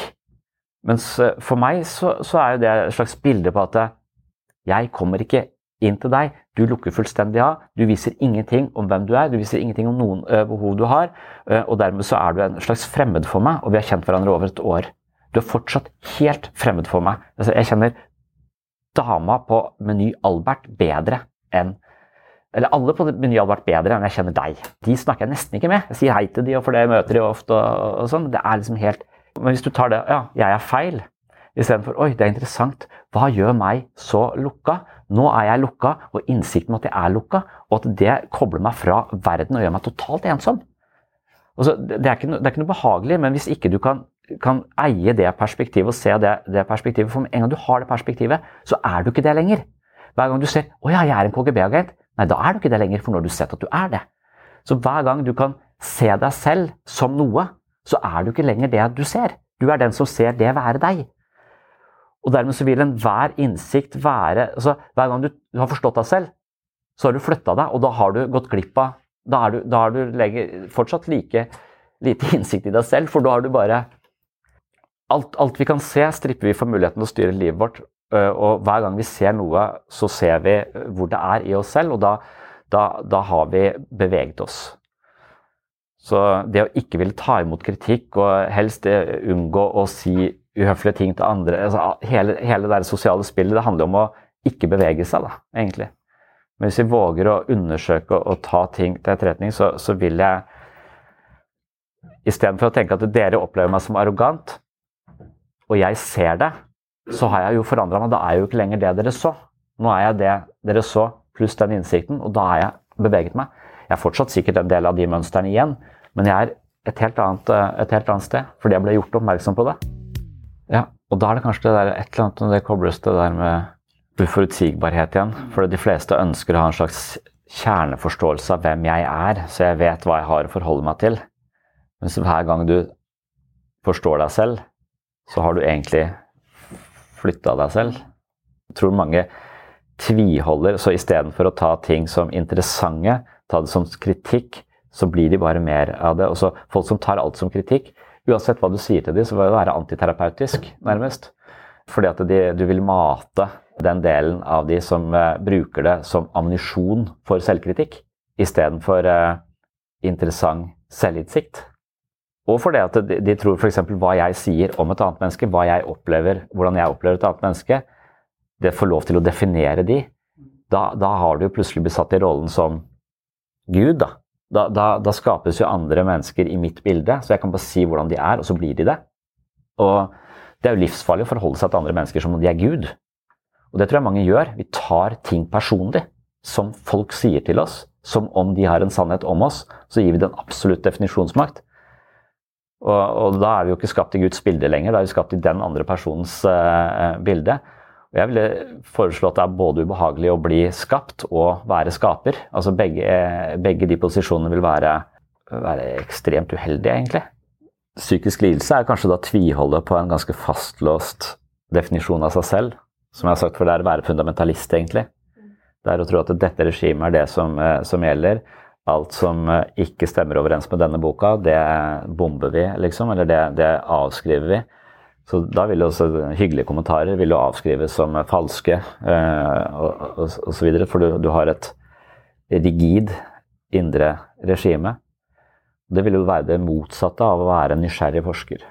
[SPEAKER 6] Mens eh, for meg så, så, er jo det et slags bilde på at eh, jeg kommer ikke inn til deg. Du lukker fullstendig av. Du viser ingenting om hvem du er, du viser ingenting om noen uh, behov du har. Og dermed så er du en slags fremmed for meg, og vi har kjent hverandre over et år. Du er fortsatt helt fremmed for meg. Altså, jeg kjenner dama på Meny Albert bedre enn eller alle på Meny hadde vært bedre enn jeg kjenner deg. De snakker jeg nesten ikke med. Jeg sier hei til de, og for det møter de ofte. og, og sånn. Det er liksom helt Men hvis du tar det Ja, jeg er feil. Istedenfor Oi, det er interessant. Hva gjør meg så lukka? Nå er jeg lukka, og innsikten med at jeg er lukka, og at det kobler meg fra verden og gjør meg totalt ensom. Så, det, er ikke, det, er ikke, noe behagelig, men hvis ikke du kan, kan eie det perspektivet og se det, det, perspektivet For en gang du har det perspektivet, så er du ikke det lenger. Hver gang du ser 'Å ja, jeg er en KGB-agent', Nei, da er du ikke det lenger, for nå har du sett at du er det. Så hver gang du kan se deg selv som noe, så er du ikke lenger det du ser. Du er den som ser det være deg. Og dermed så vil enhver innsikt være altså Hver gang du, har forstått deg selv, så har du flytta deg, og da har du gått glipp av Da, er du, da har du legger, fortsatt like lite *laughs* innsikt i deg selv, for da har du bare alt, alt vi kan se, stripper vi for muligheten til å styre livet vårt. Eh, og hver gang vi ser noe, så ser vi hvor det er i oss selv, og da, da, da har vi beveget oss. Så det å ikke ville ta imot kritikk og helst unngå å si uhøflige ting til andre altså hele, hele, det sosiale spillet det handler om å ikke bevege seg, da, egentlig. Men hvis vi våger å undersøke og ta ting til etterretning, så, så vil jeg Istedenfor å tenke at dere opplever meg som arrogant, og jeg ser det, så har jeg jo forandra meg. Da er jeg jo ikke lenger det dere så. Nå er jeg det dere så, pluss den innsikten, og da har jeg beveget meg. Jeg er fortsatt sikkert en del av de mønstrene igjen, men jeg er et helt annet, et helt annet sted fordi jeg ble gjort oppmerksom på det. Ja, og da er det kanskje det der, et eller annet når det kobles det der med uforutsigbarhet igjen. For de fleste ønsker å ha en slags kjerneforståelse av hvem jeg er, så jeg vet hva jeg har å forholde meg til. Mens hver gang du forstår deg selv, så har du egentlig flytta deg selv. Jeg tror mange tviholder, så istedenfor å ta ting som interessante, ta det som kritikk, så blir de bare mer av det. Også Folk som tar alt som kritikk, uansett hva du sier til dem, så vil det være antiterapeutisk, nærmest. Fordi at de, du vil mate den delen av de som uh, bruker det som ammunisjon for selvkritikk, istedenfor uh, interessant selvinnsikt. Og fordi at de, de tror f.eks. hva jeg sier om et annet menneske, hva jeg opplever, hvordan jeg opplever et annet menneske, det får lov til å definere de. Da, da har du plutselig blitt satt i rollen som Gud, da. Da, da. da, skapes jo andre mennesker i mitt bilde, så jeg kan bare si hvordan de er, og så blir de det. Og det er jo livsfarlig å forholde seg til andre mennesker som om de er Gud. Og det tror jeg mange gjør. Vi tar ting personlig, som folk sier til oss, som om de har en sannhet om oss. Så gir vi det en absolutt definisjonsmakt. Og, og, da er vi jo ikke skapt i Guds bilde lenger, da er vi skapt i den andre personens uh, bilde. Og jeg ville foreslå at det er både ubehagelig å bli skapt og være skaper. Altså begge, begge de posisjonene vil være, være, ekstremt uheldige, egentlig. Psykisk lidelse er kanskje da tviholdet på en ganske fastlåst definisjon av seg selv. Som jeg har sagt, for det er å være fundamentalist, egentlig. Det er å tro at dette regimet er det som, eh, som gjelder alt som eh, ikke stemmer overens med denne boka, det bomber vi, liksom. Eller det, det avskriver vi. Så da vil også hyggelige kommentarer vil jo avskrives som falske eh, og, så videre. For du, du, har et rigid indre regime. Det vil jo være det motsatte av å være en nysgjerrig forsker.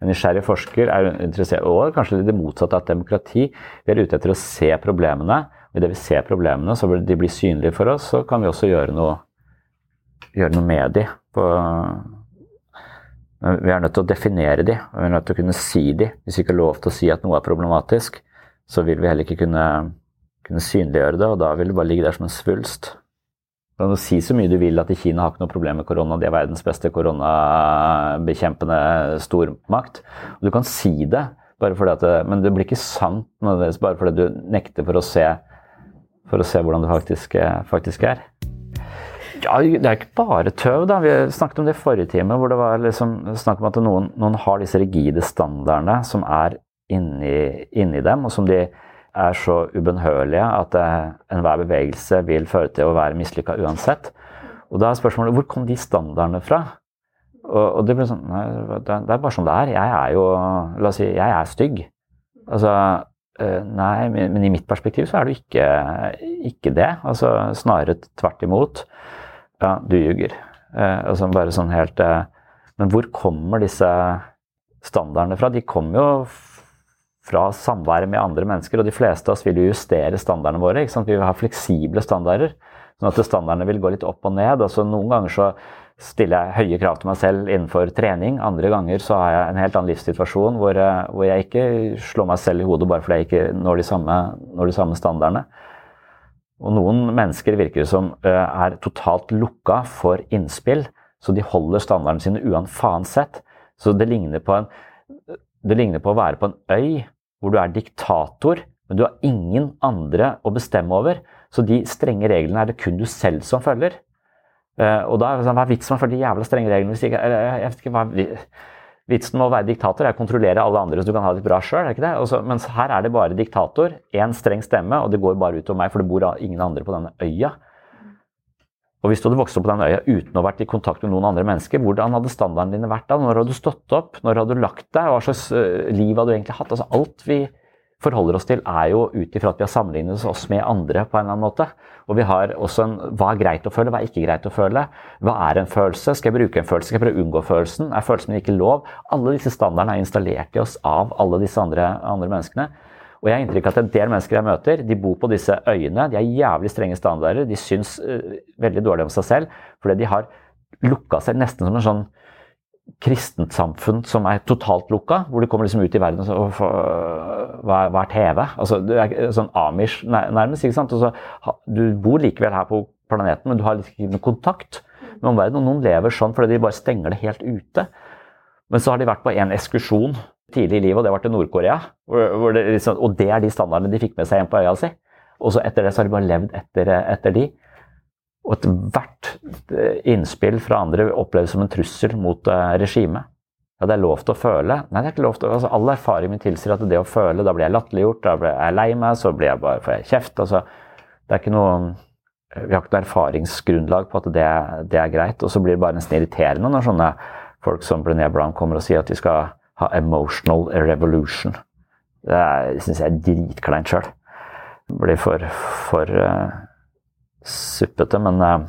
[SPEAKER 6] En nysgjerrig forsker er interessert, og kanskje det motsatte av et demokrati. Vi er ute etter å se problemene. Og idet vi ser problemene, så de blir synlige for oss, så kan vi også gjøre noe gjøre noe med de. På, vi er nødt til å definere de, og vi er nødt til å kunne si de. Hvis vi ikke har lov til å si at noe er problematisk, så vil vi heller ikke kunne, kunne synliggjøre det, og da vil det bare ligge der som en svulst. Du kan si så mye du vil at Kina har ikke noe problem med korona, de er verdens beste koronabekjempende stormakt. Og du kan si det, det, men det blir ikke sant bare fordi du nekter for å se, for å se hvordan det faktisk, faktisk er. Ja, det er ikke bare tøv. da. Vi snakket om det i forrige time, hvor det var liksom snakk om at noen, noen, har disse rigide standardene som er inni, inni, dem, og som de er så ubønnhørlige at eh, enhver bevegelse vil føre til å være mislykka uansett. Og da er spørsmålet hvor kom de standardene fra? Og, og det, sånn, nei, det, er bare sånn det er. Jeg er jo La oss si jeg er stygg. Altså eh, Nei, men i mitt perspektiv så er du ikke, ikke det. Altså Snarere tvert imot. Ja, du ljuger. Eh, altså bare sånn helt eh, Men hvor kommer disse standardene fra? De kommer jo fra samværet med andre mennesker, og de fleste av oss vil jo justere standardene våre. ikke sant? Vi vil ha fleksible standarder, sånn at standardene vil gå litt opp og ned. Altså Noen ganger så stiller jeg høye krav til meg selv innenfor trening. Andre ganger så har jeg en helt annen livssituasjon hvor, eh, hvor jeg ikke slår meg selv i hodet bare fordi jeg ikke når de samme, når de samme standardene. Og noen mennesker virker som eh, er totalt lukka for innspill, så de holder standardene sine uansett. Så det ligner, en, det ligner på å være på en øy hvor du er diktator, men du har ingen andre å bestemme over. Så de strenge reglene er det kun du selv som følger. Eh, og da er det sånn, Hva er vitsen med å følge de jævla strenge reglene hvis ikke jeg vet ikke hva Vitsen med å være diktator er å kontrollere alle andre så du kan ha det bra sjøl. Mens her er det bare diktator, én streng stemme, og det går bare utover meg, for det bor ingen andre på denne øya. Og hvis du hadde vokst opp på den øya uten å ha vært i kontakt med noen andre mennesker, hvordan hadde standarden dine vært da? Når hadde du stått opp? Når hadde du lagt deg? Hva slags uh, liv hadde du egentlig hatt? Altså, alt vi forholder oss til, er jo ut ifra at vi har sammenlignet oss med andre på en eller annen måte. Og vi har også en Hva er greit å føle, hva er ikke greit å føle? Hva er en følelse? Skal jeg bruke en følelse? Skal jeg prøve å unngå følelsen? Er følelsen min ikke lov? Alle disse standardene er installert i oss av alle disse andre, andre menneskene. Og jeg har inntrykk av at en del mennesker jeg møter, de bor på disse øyene. De har jævlig strenge standarder. De syns uh, veldig dårlig om seg selv fordi de har lukka seg nesten som en sånn kristent samfunn som er totalt lukka, hvor de kommer liksom ut i verden og får hva, hva er TV? Altså, det er sånn Amish nærmest. ikke sant? Så, du bor likevel her på planeten, men du har liksom ikke noe kontakt med omverdenen. Og noen lever sånn fordi de bare stenger det helt ute. Men så har de vært på en ekskursjon tidlig i livet, og det var til Nord-Korea. Liksom, og det er de standardene de fikk med seg hjem på øya si. Og så etter det så har de bare levd etter, etter de. Og ethvert eh, innspill fra andre oppleves som en trussel mot uh, regimet. Ja, det er lov til å føle. Nei, det er ikke lov til å, altså, All erfaring min tilsier at det å føle, da blir jeg latterliggjort, da blir jeg lei meg, så blir jeg bare, får jeg kjeft. altså, det er ikke noe Vi har ikke noe erfaringsgrunnlag på at det, det er greit. Og så blir det bare nesten irriterende når sånne folk som Brené Brown kommer og sier at de skal ha emotional revolution. Det syns jeg er dritkleint sjøl. Blir for, for uh, suppete, men uh,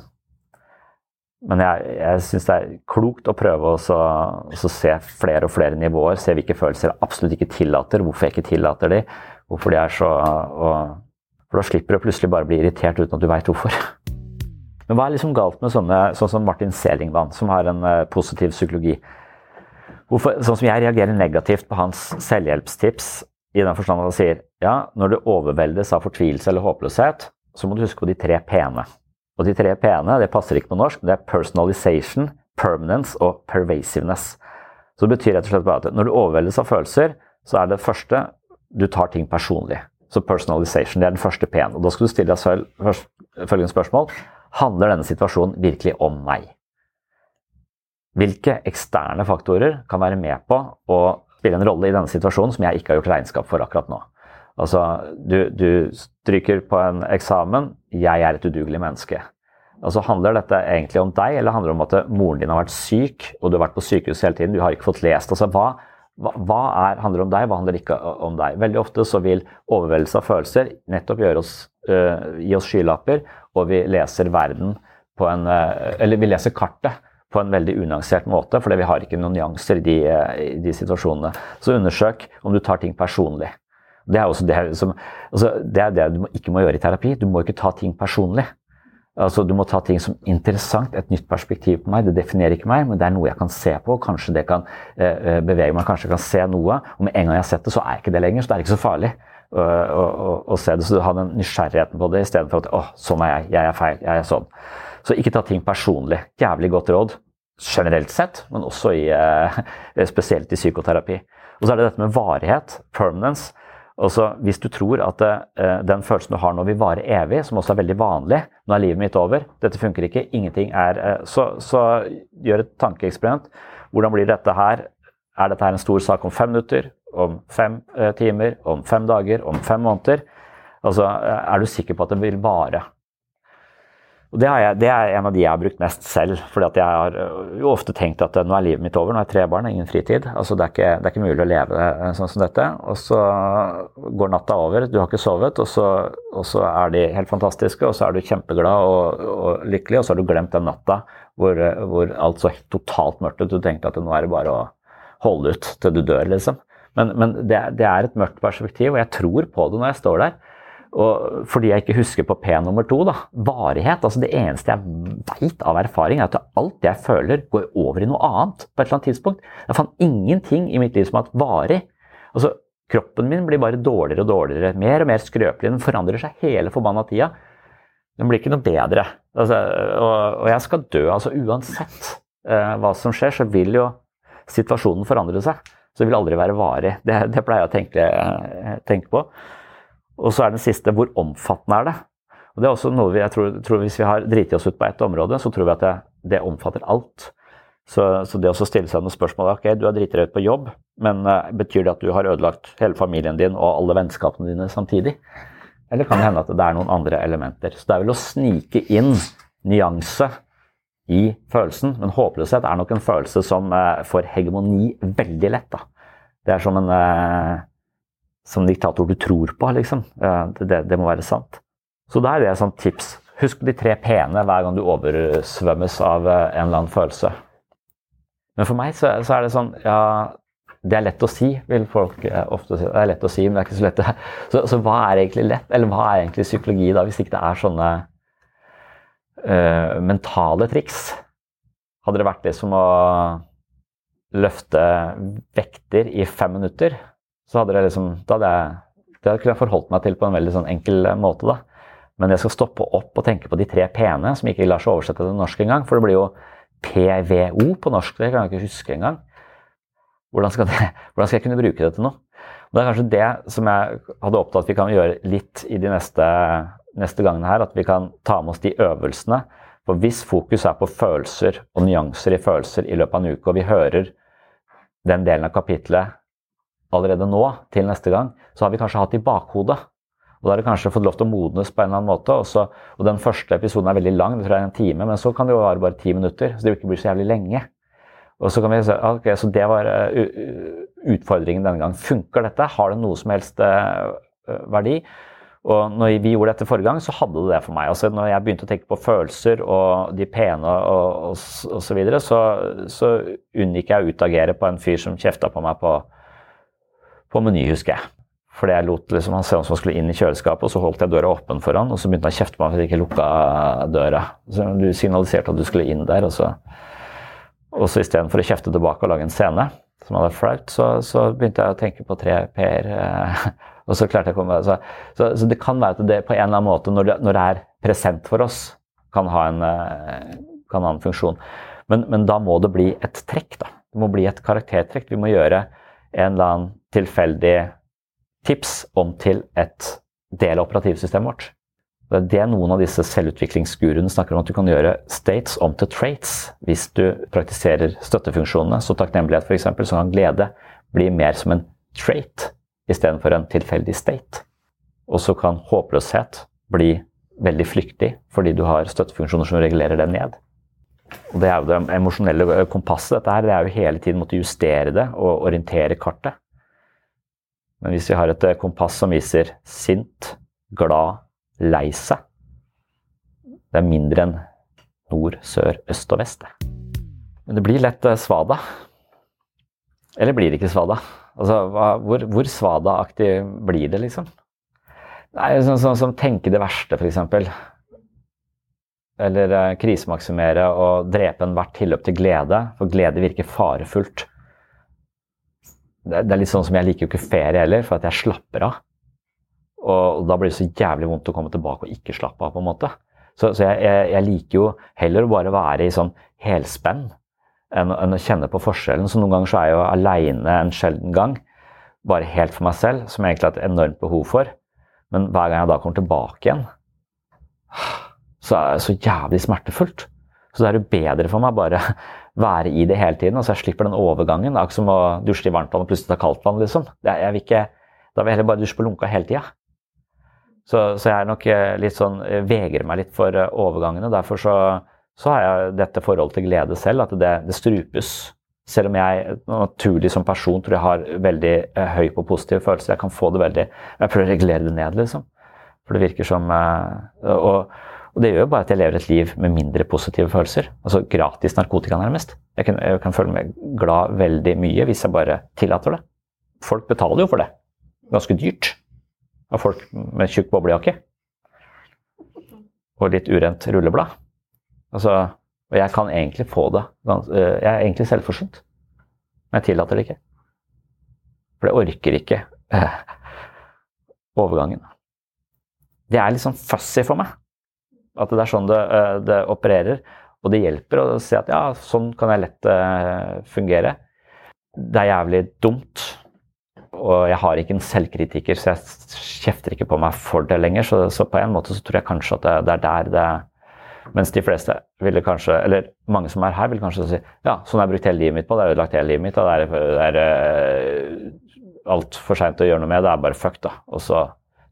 [SPEAKER 6] men jeg, jeg syns det er klokt å prøve å se flere og flere nivåer. Se hvilke følelser jeg absolutt ikke tillater, hvorfor jeg ikke tillater de. Hvorfor de er så og, For da slipper du plutselig bare bli irritert uten at du veit hvorfor. Men hva er liksom galt med sånne sånn som Martin Selingvann, som har en uh, positiv psykologi? Hvorfor, sånn som jeg reagerer negativt på hans selvhjelpstips i den forstand at han sier ja, når du overveldes av fortvilelse eller håpløshet, så må du huske på de tre p-ene. Og de tre p-ene det passer ikke på norsk. Det er personalization, permanence og pervasiveness. Så det betyr rett og slett bare at når du overveldes av følelser, så er det første du tar ting personlig. Så personalization det er den første p-en. Og da skal du stille deg selv følgende spørsmål. Handler denne situasjonen virkelig om meg? Hvilke eksterne faktorer kan være med på å spille en rolle i denne situasjonen som jeg ikke har gjort regnskap for akkurat nå? Altså, du, du stryker på en eksamen. Jeg er et udugelig menneske. Altså, Handler dette egentlig om deg, eller handler det om at moren din har vært syk, og du har vært på sykehus hele tiden, du har ikke fått lest? Altså, hva, hva er, handler om deg, hva handler ikke om deg? Veldig ofte så vil overveldelse av følelser nettopp oss, uh, gi oss skylapper, og vi leser verden på en uh, Eller vi leser kartet på en veldig unyansert måte, fordi vi har ikke noen nyanser i de, i de situasjonene. Så undersøk om du tar ting personlig. Det er også det som altså Det er det du ikke må gjøre i terapi. Du må ikke ta ting personlig. Altså, du må ta ting som interessant, et nytt perspektiv på meg. Det definerer ikke meg, men det er noe jeg kan se på. Kanskje det kan eh, eh bevege meg, kanskje jeg kan se noe. Og med en gang jeg har sett det, så er ikke det lenger. Så det er ikke så farlig å, å, å se det. Så du har den nysgjerrigheten på det istedenfor at å, sånn er jeg, jeg er feil, jeg er sånn. Så ikke ta ting personlig. Jævlig godt råd generelt sett, men også i, eh, *laughs* spesielt i psykoterapi. Og så er det dette med varighet, permanence. Også hvis du tror at uh, den følelsen du har nå vil vare evig, som også er veldig vanlig Nå er livet mitt over, dette funker ikke, ingenting er uh, så, så, gjør et tankeeksperiment. Hvordan blir dette her? Er dette her en stor sak om fem minutter? Om fem uh, timer? Om fem dager? Om fem måneder? Altså, er du sikker på at det vil vare? Og det, jeg, det, er en av de jeg har brukt mest selv. fordi at jeg har jo ofte tenkt at nå er livet mitt over, nå har jeg tre barn, ingen fritid. Altså det, er ikke, det er ikke mulig å leve sånn som dette. Og så går natta over, du har ikke sovet, og så, og så er de helt fantastiske, og så er du kjempeglad og, og lykkelig, og så har du glemt den natta hvor, hvor alt så totalt mørkt ut. Du tenkte at nå er det bare å holde ut til du dør, liksom. Men, men det, det er et mørkt perspektiv, og jeg tror på det når jeg står der. Og fordi jeg ikke husker på P nummer to, da, varighet. altså Det eneste jeg veit av erfaring, er at alt jeg føler, går over i noe annet på et eller annet tidspunkt. Jeg fant ingenting i mitt liv som har varig. Altså, Kroppen min blir bare dårligere og dårligere. Mer og mer skrøpelig. Den forandrer seg hele forbanna tida. Den blir ikke noe bedre. Altså, og, og, jeg skal dø. altså Uansett uh, hva som skjer, så vil jo situasjonen forandre seg. Så det vil aldri være varig. Det, det pleier jeg å tenke, tenke på. Og så er den siste hvor omfattende er det? Og det er også noe vi, jeg tror, tror Hvis vi har driti oss ut på ett område, så tror vi at det, det omfatter alt. Så, så, det å stille seg noen spørsmål ok, Du har driti deg ut på jobb, men uh, betyr det at du har ødelagt hele familien din og alle vennskapene dine samtidig? Eller kan det hende at det er noen andre elementer? Så det er vel å snike inn nyanse i følelsen, men håpløshet er nok en følelse som uh, får hegemoni veldig lett. da. Det er som en eh, som diktator du tror på, liksom. Det, det, det, må være sant. Så da er det et sånt tips. Husk de tre p-ene hver gang du oversvømmes av eh, en eller annen følelse. Men for meg så, så er det sånn Ja, det er lett å si, vil folk eh, ofte si. Det er lett å si, men det er ikke så lett. *laughs* Så, så hva er egentlig lett, eller hva er egentlig psykologi da, hvis ikke det er sånne uh, mentale triks? Hadde det vært det som å løfte vekter i fem minutter, så hadde det liksom Da hadde jeg, det kunne jeg forholdt meg til på en veldig sånn enkel måte, da. Men jeg skal stoppe opp og tenke på de tre p-ene, som ikke lar seg oversette til norsk engang. For det blir jo PVO på norsk, det kan jeg ikke huske engang. Hvordan skal, det, *laughs* hvordan skal jeg kunne bruke det til noe? Og det er kanskje det som jeg hadde opptatt at vi kan gjøre litt i de neste, neste gangene her. At vi kan ta med oss de øvelsene. For hvis fokus er på følelser og nyanser i følelser i løpet av en uke, og vi hører den delen av kapitlet allerede nå til neste gang, så har vi kanskje hatt i bakhodet. Og da har det kanskje fått lov til å modnes på en eller annen måte. Også, og den første episoden er veldig lang, det tror jeg er en time, men så kan det jo være bare ti minutter. Så det ikke bli så jævlig lenge. Og så kan vi se, ok, så det var uh, utfordringen denne gang. Funker dette? Har det noe som helst uh, verdi? Og når vi gjorde dette forrige gang, så hadde det det for meg. Altså når jeg begynte å tenke på følelser og de pene og, og, og så videre, så, så unngikk jeg å utagere på en fyr som kjefta på meg på, på Meny, husker jeg. Fordi jeg lot liksom, han se om han skulle inn i kjøleskapet, og så holdt jeg døra åpen for han, og så begynte han å kjefte på meg at jeg ikke lukka døra. Så du signaliserte at du skulle inn der, og så, og så istedenfor å kjefte tilbake og lage en scene, som hadde flaut, så, så, begynte jeg å tenke på tre p-er. Eh, *laughs* og så klarte jeg å komme så, så, så, det kan være at det på en eller annen måte, når det, når det er present for oss, kan ha en, eh, kan ha en funksjon. Men, men, da må det bli et trekk. da. Det må bli et karaktertrekk. Vi må gjøre en eller annen tilfeldig tips om til et del av operativsystemet vårt. Det er det noen av disse selvutviklingsguruene snakker om, at du kan gjøre states om til traits hvis du praktiserer støttefunksjonene. Så takknemlighet f.eks. så kan glede bli mer som en trait istedenfor en tilfeldig state. Og så kan håpløshet bli veldig flyktig fordi du har støttefunksjoner som regulerer det ned. Og Det er jo det emosjonelle kompasset. Dette her, det er jo hele tiden måtte justere det og orientere kartet. Men hvis vi har et eh, kompass som viser sint, glad, lei seg Det er mindre enn nord, sør, øst og vest. Men det blir lett eh, svada. Eller blir det ikke svada? Altså, hvor, hvor svada-aktig blir det, liksom? Nei, sånn som så, så, tenke det verste, f.eks. Eller eh, krisemaksimere og drepe enhvert tilløp til glede. For glede virker farefullt det, er litt sånn som jeg liker jo ikke ferie heller, for at jeg slapper av. Og, da blir det så jævlig vondt å komme tilbake og ikke slappe av, på en måte. Så, så jeg, jeg, jeg, liker jo heller å bare være i sånn helspenn enn, enn, å kjenne på forskjellen. Så noen ganger så er jeg jo aleine en sjelden gang, bare helt for meg selv, som jeg egentlig har et enormt behov for. Men hver gang jeg da kommer tilbake igjen, så er det så jævlig smertefullt. Så det er jo bedre for meg bare *laughs* være i det hele tiden. Altså jeg slipper den overgangen. Det er ikke som å dusje i varmt vann og plutselig ta kaldt vann. liksom. Jeg vil ikke, da vil jeg heller bare dusje på lunka hele tida. Så, så, jeg er nok eh, litt sånn, eh, vegrer meg litt for eh, overgangene. Derfor så, så har jeg dette forholdet til glede selv, at det, det, strupes. Selv om jeg naturlig som person tror jeg har veldig høy på positive følelser. Jeg kan få det veldig Jeg prøver å regulere det ned, liksom. For det virker som og, og det gjør jo bare at jeg lever et liv med mindre positive følelser. Altså gratis narkotika, nærmest. Jeg kan, jeg kan føle meg glad veldig mye hvis jeg bare tillater det. Folk betaler jo for det. Ganske dyrt. Av folk med tjukk boblejakke. Og litt urent rulleblad. Altså, og jeg kan egentlig få det. Eh, jeg er egentlig selvforsynt. Men jeg tillater det ikke. For det orker ikke eh, overgangen. Det er litt sånn fussy for meg. At det er sånn det, eh, det, opererer. Og det hjelper å se at ja, sånn kan jeg lett uh, fungere. Det er jævlig dumt. Og jeg har ikke en selvkritiker, så jeg kjefter ikke på meg for det lenger. Så, så på en måte så tror jeg kanskje at det, det er der det Mens de fleste ville kanskje, eller mange som er her, vil kanskje si ja, sånn har jeg brukt hele livet mitt på, det har ødelagt hele livet mitt. og Det er, det er uh, altfor seint å gjøre noe med, det er bare fuck, da. Og så,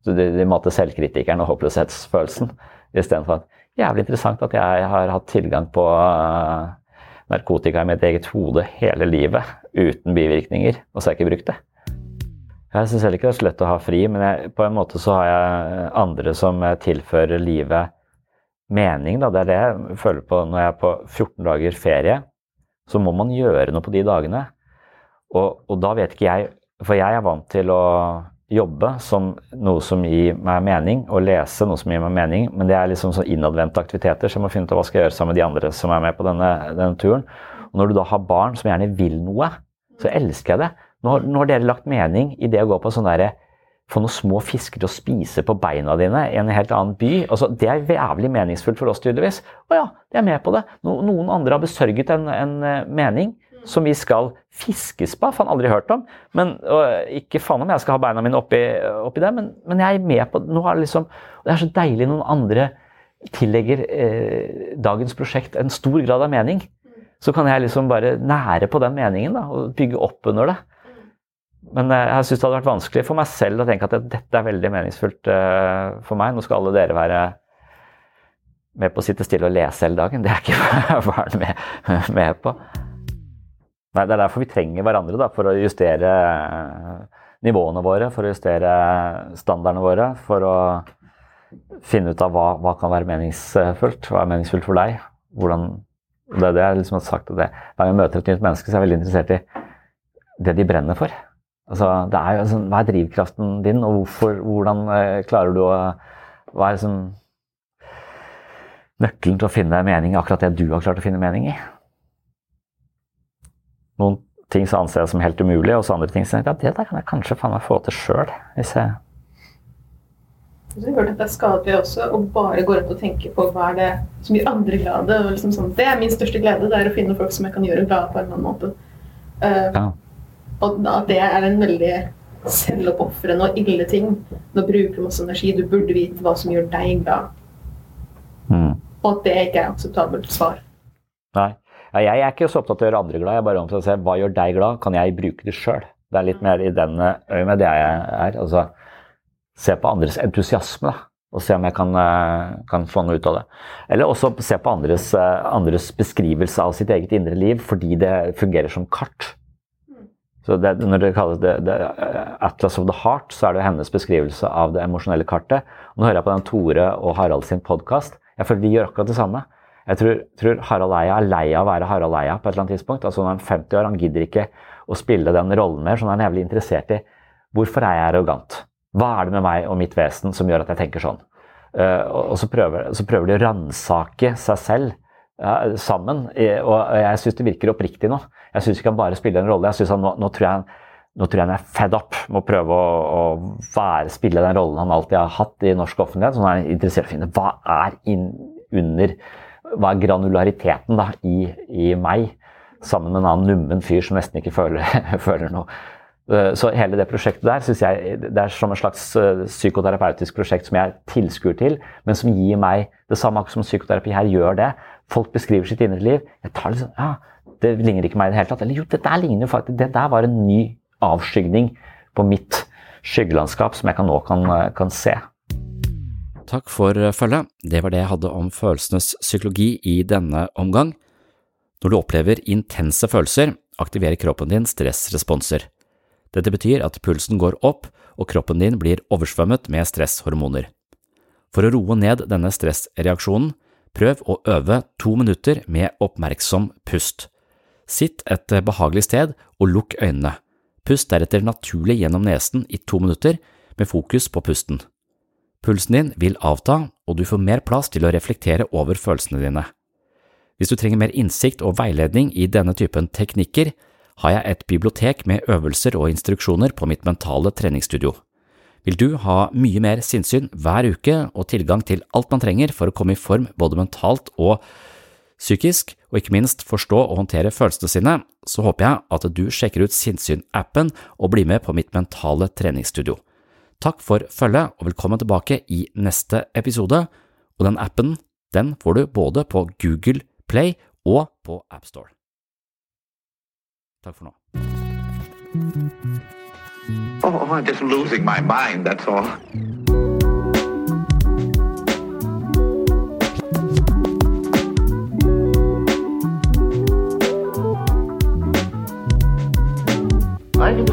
[SPEAKER 6] så de, de måtte selvkritikeren og håpløshetsfølelsen. Istedenfor at jævlig interessant at jeg har hatt tilgang på uh, narkotika i mitt eget hode hele livet uten bivirkninger, og så har jeg ikke brukt det. Jeg syns heller ikke det er så lett å ha fri, men jeg, på en måte så har jeg andre som tilfører livet mening. Da. Det er det jeg føler på når jeg er på 14 dager ferie. Så må man gjøre noe på de dagene. Og, og da vet ikke jeg For jeg er vant til å jobbe som noe som gir meg mening, og lese noe som gir meg mening, men det er liksom sånn innadvendte aktiviteter, så jeg må finne ut hva skal jeg gjøre sammen med de andre som er med på denne, denne turen. Og når du da har barn som gjerne vil noe, så elsker jeg det. Nå, nå har dere lagt mening i det å gå på sånn derre få noen små fisker til å spise på beina dine i en helt annen by. Altså, det er jævlig meningsfullt for oss, tydeligvis. Å ja, de er med på det. No, noen andre har besørget en, en eh, mening som vi skal fiskes på. Faen, aldri hørt om. Men, ikke faen om jeg skal ha beina mine oppi, oppi det, men, men, jeg er med på nå er det liksom, Det er så deilig noen andre tillegger eh, dagens prosjekt en stor grad av mening. Så kan jeg liksom bare nære på den meningen da, og bygge opp under det. Men eh, jeg syns det hadde vært vanskelig for meg selv å tenke at dette er veldig meningsfullt eh, for meg. Nå skal alle dere være med på å sitte stille og lese hele dagen. Det er ikke *laughs* barn med, med på. Nei, Det er derfor vi trenger hverandre, da, for å justere eh, nivåene våre, for å justere standardene våre, for å finne ut av hva, hva kan være meningsfullt. Hva er meningsfullt for deg? Hvordan, det er det jeg liksom har sagt. Det. Hver gang jeg møter et nytt menneske, så er jeg veldig interessert i det de brenner for. Altså, det er jo sånn, hva er drivkraften din, og hvorfor, hvordan eh, klarer du å Hva er liksom nøkkelen til å finne mening i akkurat det du har klart å finne mening i? Noen ting som anser jeg som helt umulig, og så andre ting så ja, det der kan jeg kanskje faen meg få til sjøl. Hvis jeg
[SPEAKER 10] så jeg har at Det er skadelig også å bare gå rundt og tenke på hva er det som gjør andre glade. og liksom sånn, Det er min største glede, det er å finne folk som jeg kan gjøre glade på en eller annen måte. Uh, ja. Og at det er en veldig selvoppofrende og ille ting. Nå bruker du masse energi, du burde vite hva som gjør deg glad. Mm. Og at det ikke er akseptabelt svar.
[SPEAKER 6] Nei. Ja, jeg er ikke så opptatt av å gjøre andre glad, jeg er bare opptatt av å se hva gjør deg glad, kan jeg bruke det sjøl? Det er litt mer i den øyemed det jeg er. Altså, se på andres entusiasme, da. Og se om jeg kan, eh, kan, noe ut av det. Eller også se på andres, eh, andres beskrivelse av sitt eget indre liv, fordi det fungerer som kart. Så det, når det kalles det, det, Atlas of the Heart, så er det hennes beskrivelse av det emosjonelle kartet. Og nå hører jeg på den Tore og Harald sin podkast. Jeg føler de gjør akkurat det samme. Jeg tror, tror, Harald Eia er lei av å være Harald Eia på et eller annet tidspunkt. Altså Når han er 50 år, han gidder ikke å spille den rollen mer, så han er jævlig interessert i hvorfor er jeg arrogant? Hva er det med meg og mitt vesen som gjør at jeg tenker sånn? Uh, og så prøver, så prøver de å ransake seg selv uh, sammen. Og jeg syns det virker oppriktig nå. Jeg syns ikke han bare spiller en rolle. Jeg synes han, nå, nå, tror jeg han, nå tror jeg han er fed up med å prøve å, å være, spille den rollen han alltid har hatt i norsk offentlighet. Så han er interessert i å finne hva er inn, under Hva er granulariteten da, i, i, meg? Sammen med en annen nummen fyr som nesten ikke føler, *laughs* føler noe. Eh, så hele det prosjektet der synes jeg det er som et slags eh, psykoterapeutisk prosjekt som jeg er tilskuer til, men som gir meg det samme som psykoterapi her gjør det. Folk beskriver sitt indre liv. Jeg tar liksom, ja, Det ligner ikke meg i det hele tatt. Eller jo, det der ligner jo faktisk Det der var en ny avskygning på mitt skyggelandskap som jeg kan, nå kan, kan se. Takk for følget. Det var det jeg hadde om følelsenes psykologi i denne omgang. Når du opplever intense følelser, aktiverer kroppen din stressresponser. Dette betyr at pulsen går opp og kroppen din blir oversvømmet med stresshormoner. For å roe ned denne stressreaksjonen, Prøv å øve to minutter med oppmerksom pust. Sitt et behagelig sted og lukk øynene. Pust deretter naturlig gjennom nesen i to minutter med fokus på pusten. Pulsen din vil avta, og du får mer plass til å reflektere over følelsene dine. Hvis du trenger mer innsikt og veiledning i denne typen teknikker, har jeg et bibliotek med øvelser og instruksjoner på mitt mentale treningsstudio. Vil du ha mye mer sinnssyn hver uke og tilgang til alt man trenger for å komme i form både mentalt og psykisk, og ikke minst forstå og håndtere følelsene sine, så håper jeg at du sjekker ut Sinnsyn-appen og blir med på mitt mentale treningsstudio. Takk for følget, og velkommen tilbake i neste episode, og den appen den får du både på Google Play og på AppStore. Takk for nå.
[SPEAKER 2] Oh, I'm just losing my mind, that's all.